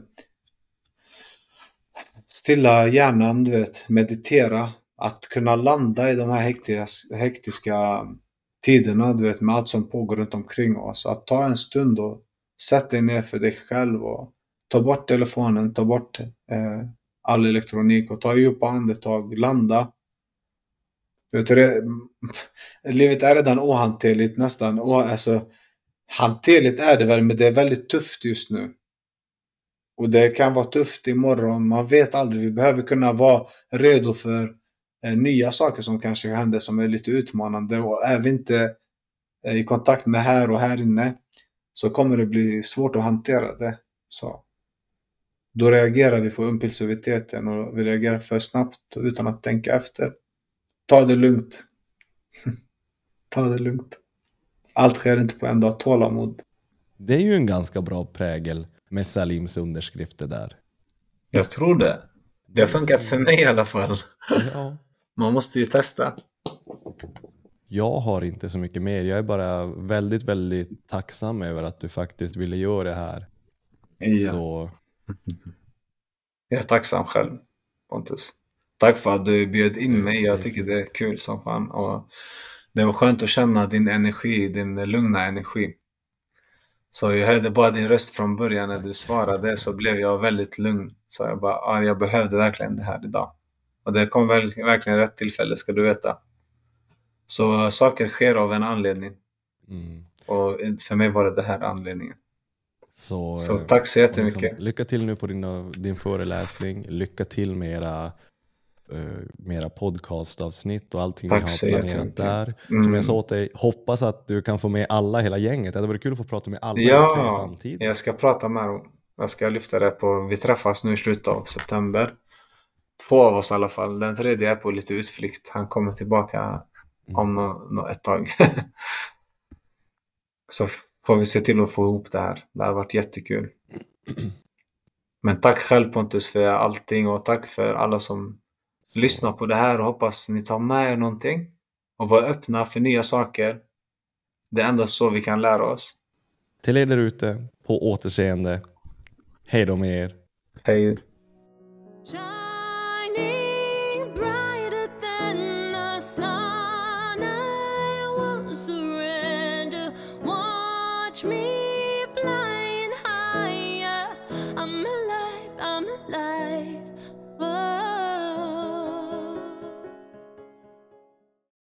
stilla hjärnan, du vet, meditera, att kunna landa i de här hektiska, hektiska tiderna, du vet, med allt som pågår runt omkring oss. Att ta en stund och sätta dig ner för dig själv och ta bort telefonen, ta bort eh, all elektronik och ta djupa andetag, landa. Vet du, livet är redan ohanterligt nästan. Alltså, hanterligt är det väl, men det är väldigt tufft just nu. Och det kan vara tufft imorgon. Man vet aldrig. Vi behöver kunna vara redo för eh, nya saker som kanske händer som är lite utmanande. Och är vi inte eh, i kontakt med här och här inne så kommer det bli svårt att hantera det. Så. Då reagerar vi på impulsiviteten och vi reagerar för snabbt utan att tänka efter. Ta det lugnt. Ta det lugnt. Allt sker inte på en dag. Tålamod. Det är ju en ganska bra prägel med Salims underskrifter där. Jag tror det. Det har funkat för mig i alla fall. Ja. Man måste ju testa. Jag har inte så mycket mer. Jag är bara väldigt, väldigt tacksam över att du faktiskt ville göra det här. Ja. Så Jag är tacksam själv, Pontus. Tack för att du bjöd in mig. Jag tycker det är kul som fan. Och det var skönt att känna din energi, din lugna energi. Så jag hörde bara din röst från början när du svarade så blev jag väldigt lugn. Så jag bara, ah, jag behövde verkligen det här idag. Och det kom verkligen, verkligen rätt tillfälle ska du veta. Så saker sker av en anledning. mm. Och för mig var det det här anledningen. Så, Så eh, tack så liksom, jättemycket. lycka till nu på din, din föreläsning. Lycka till med era, eh, med era podcastavsnitt och allting Tack ni har planerat där. Mm. Som jag sa åt dig, hoppas att du kan få med alla, hela gänget. Det hade varit kul att få prata med alla Ja, samtidigt. jag ska prata med dem. Jag ska lyfta det på, vi träffas nu i slutet av september. Två av oss i alla fall. Den tredje är på lite utflykt. Han kommer tillbaka Mm. om nå- nå- ett tag. Så får vi se till att få ihop det här. Det har varit jättekul. Men tack själv Pontus för allting och tack för alla som lyssnar på det här och hoppas ni tar med er någonting. Och var öppna för nya saker. Det är endast så vi kan lära oss. Till er där ute, på återseende. Hej då med er. Hej.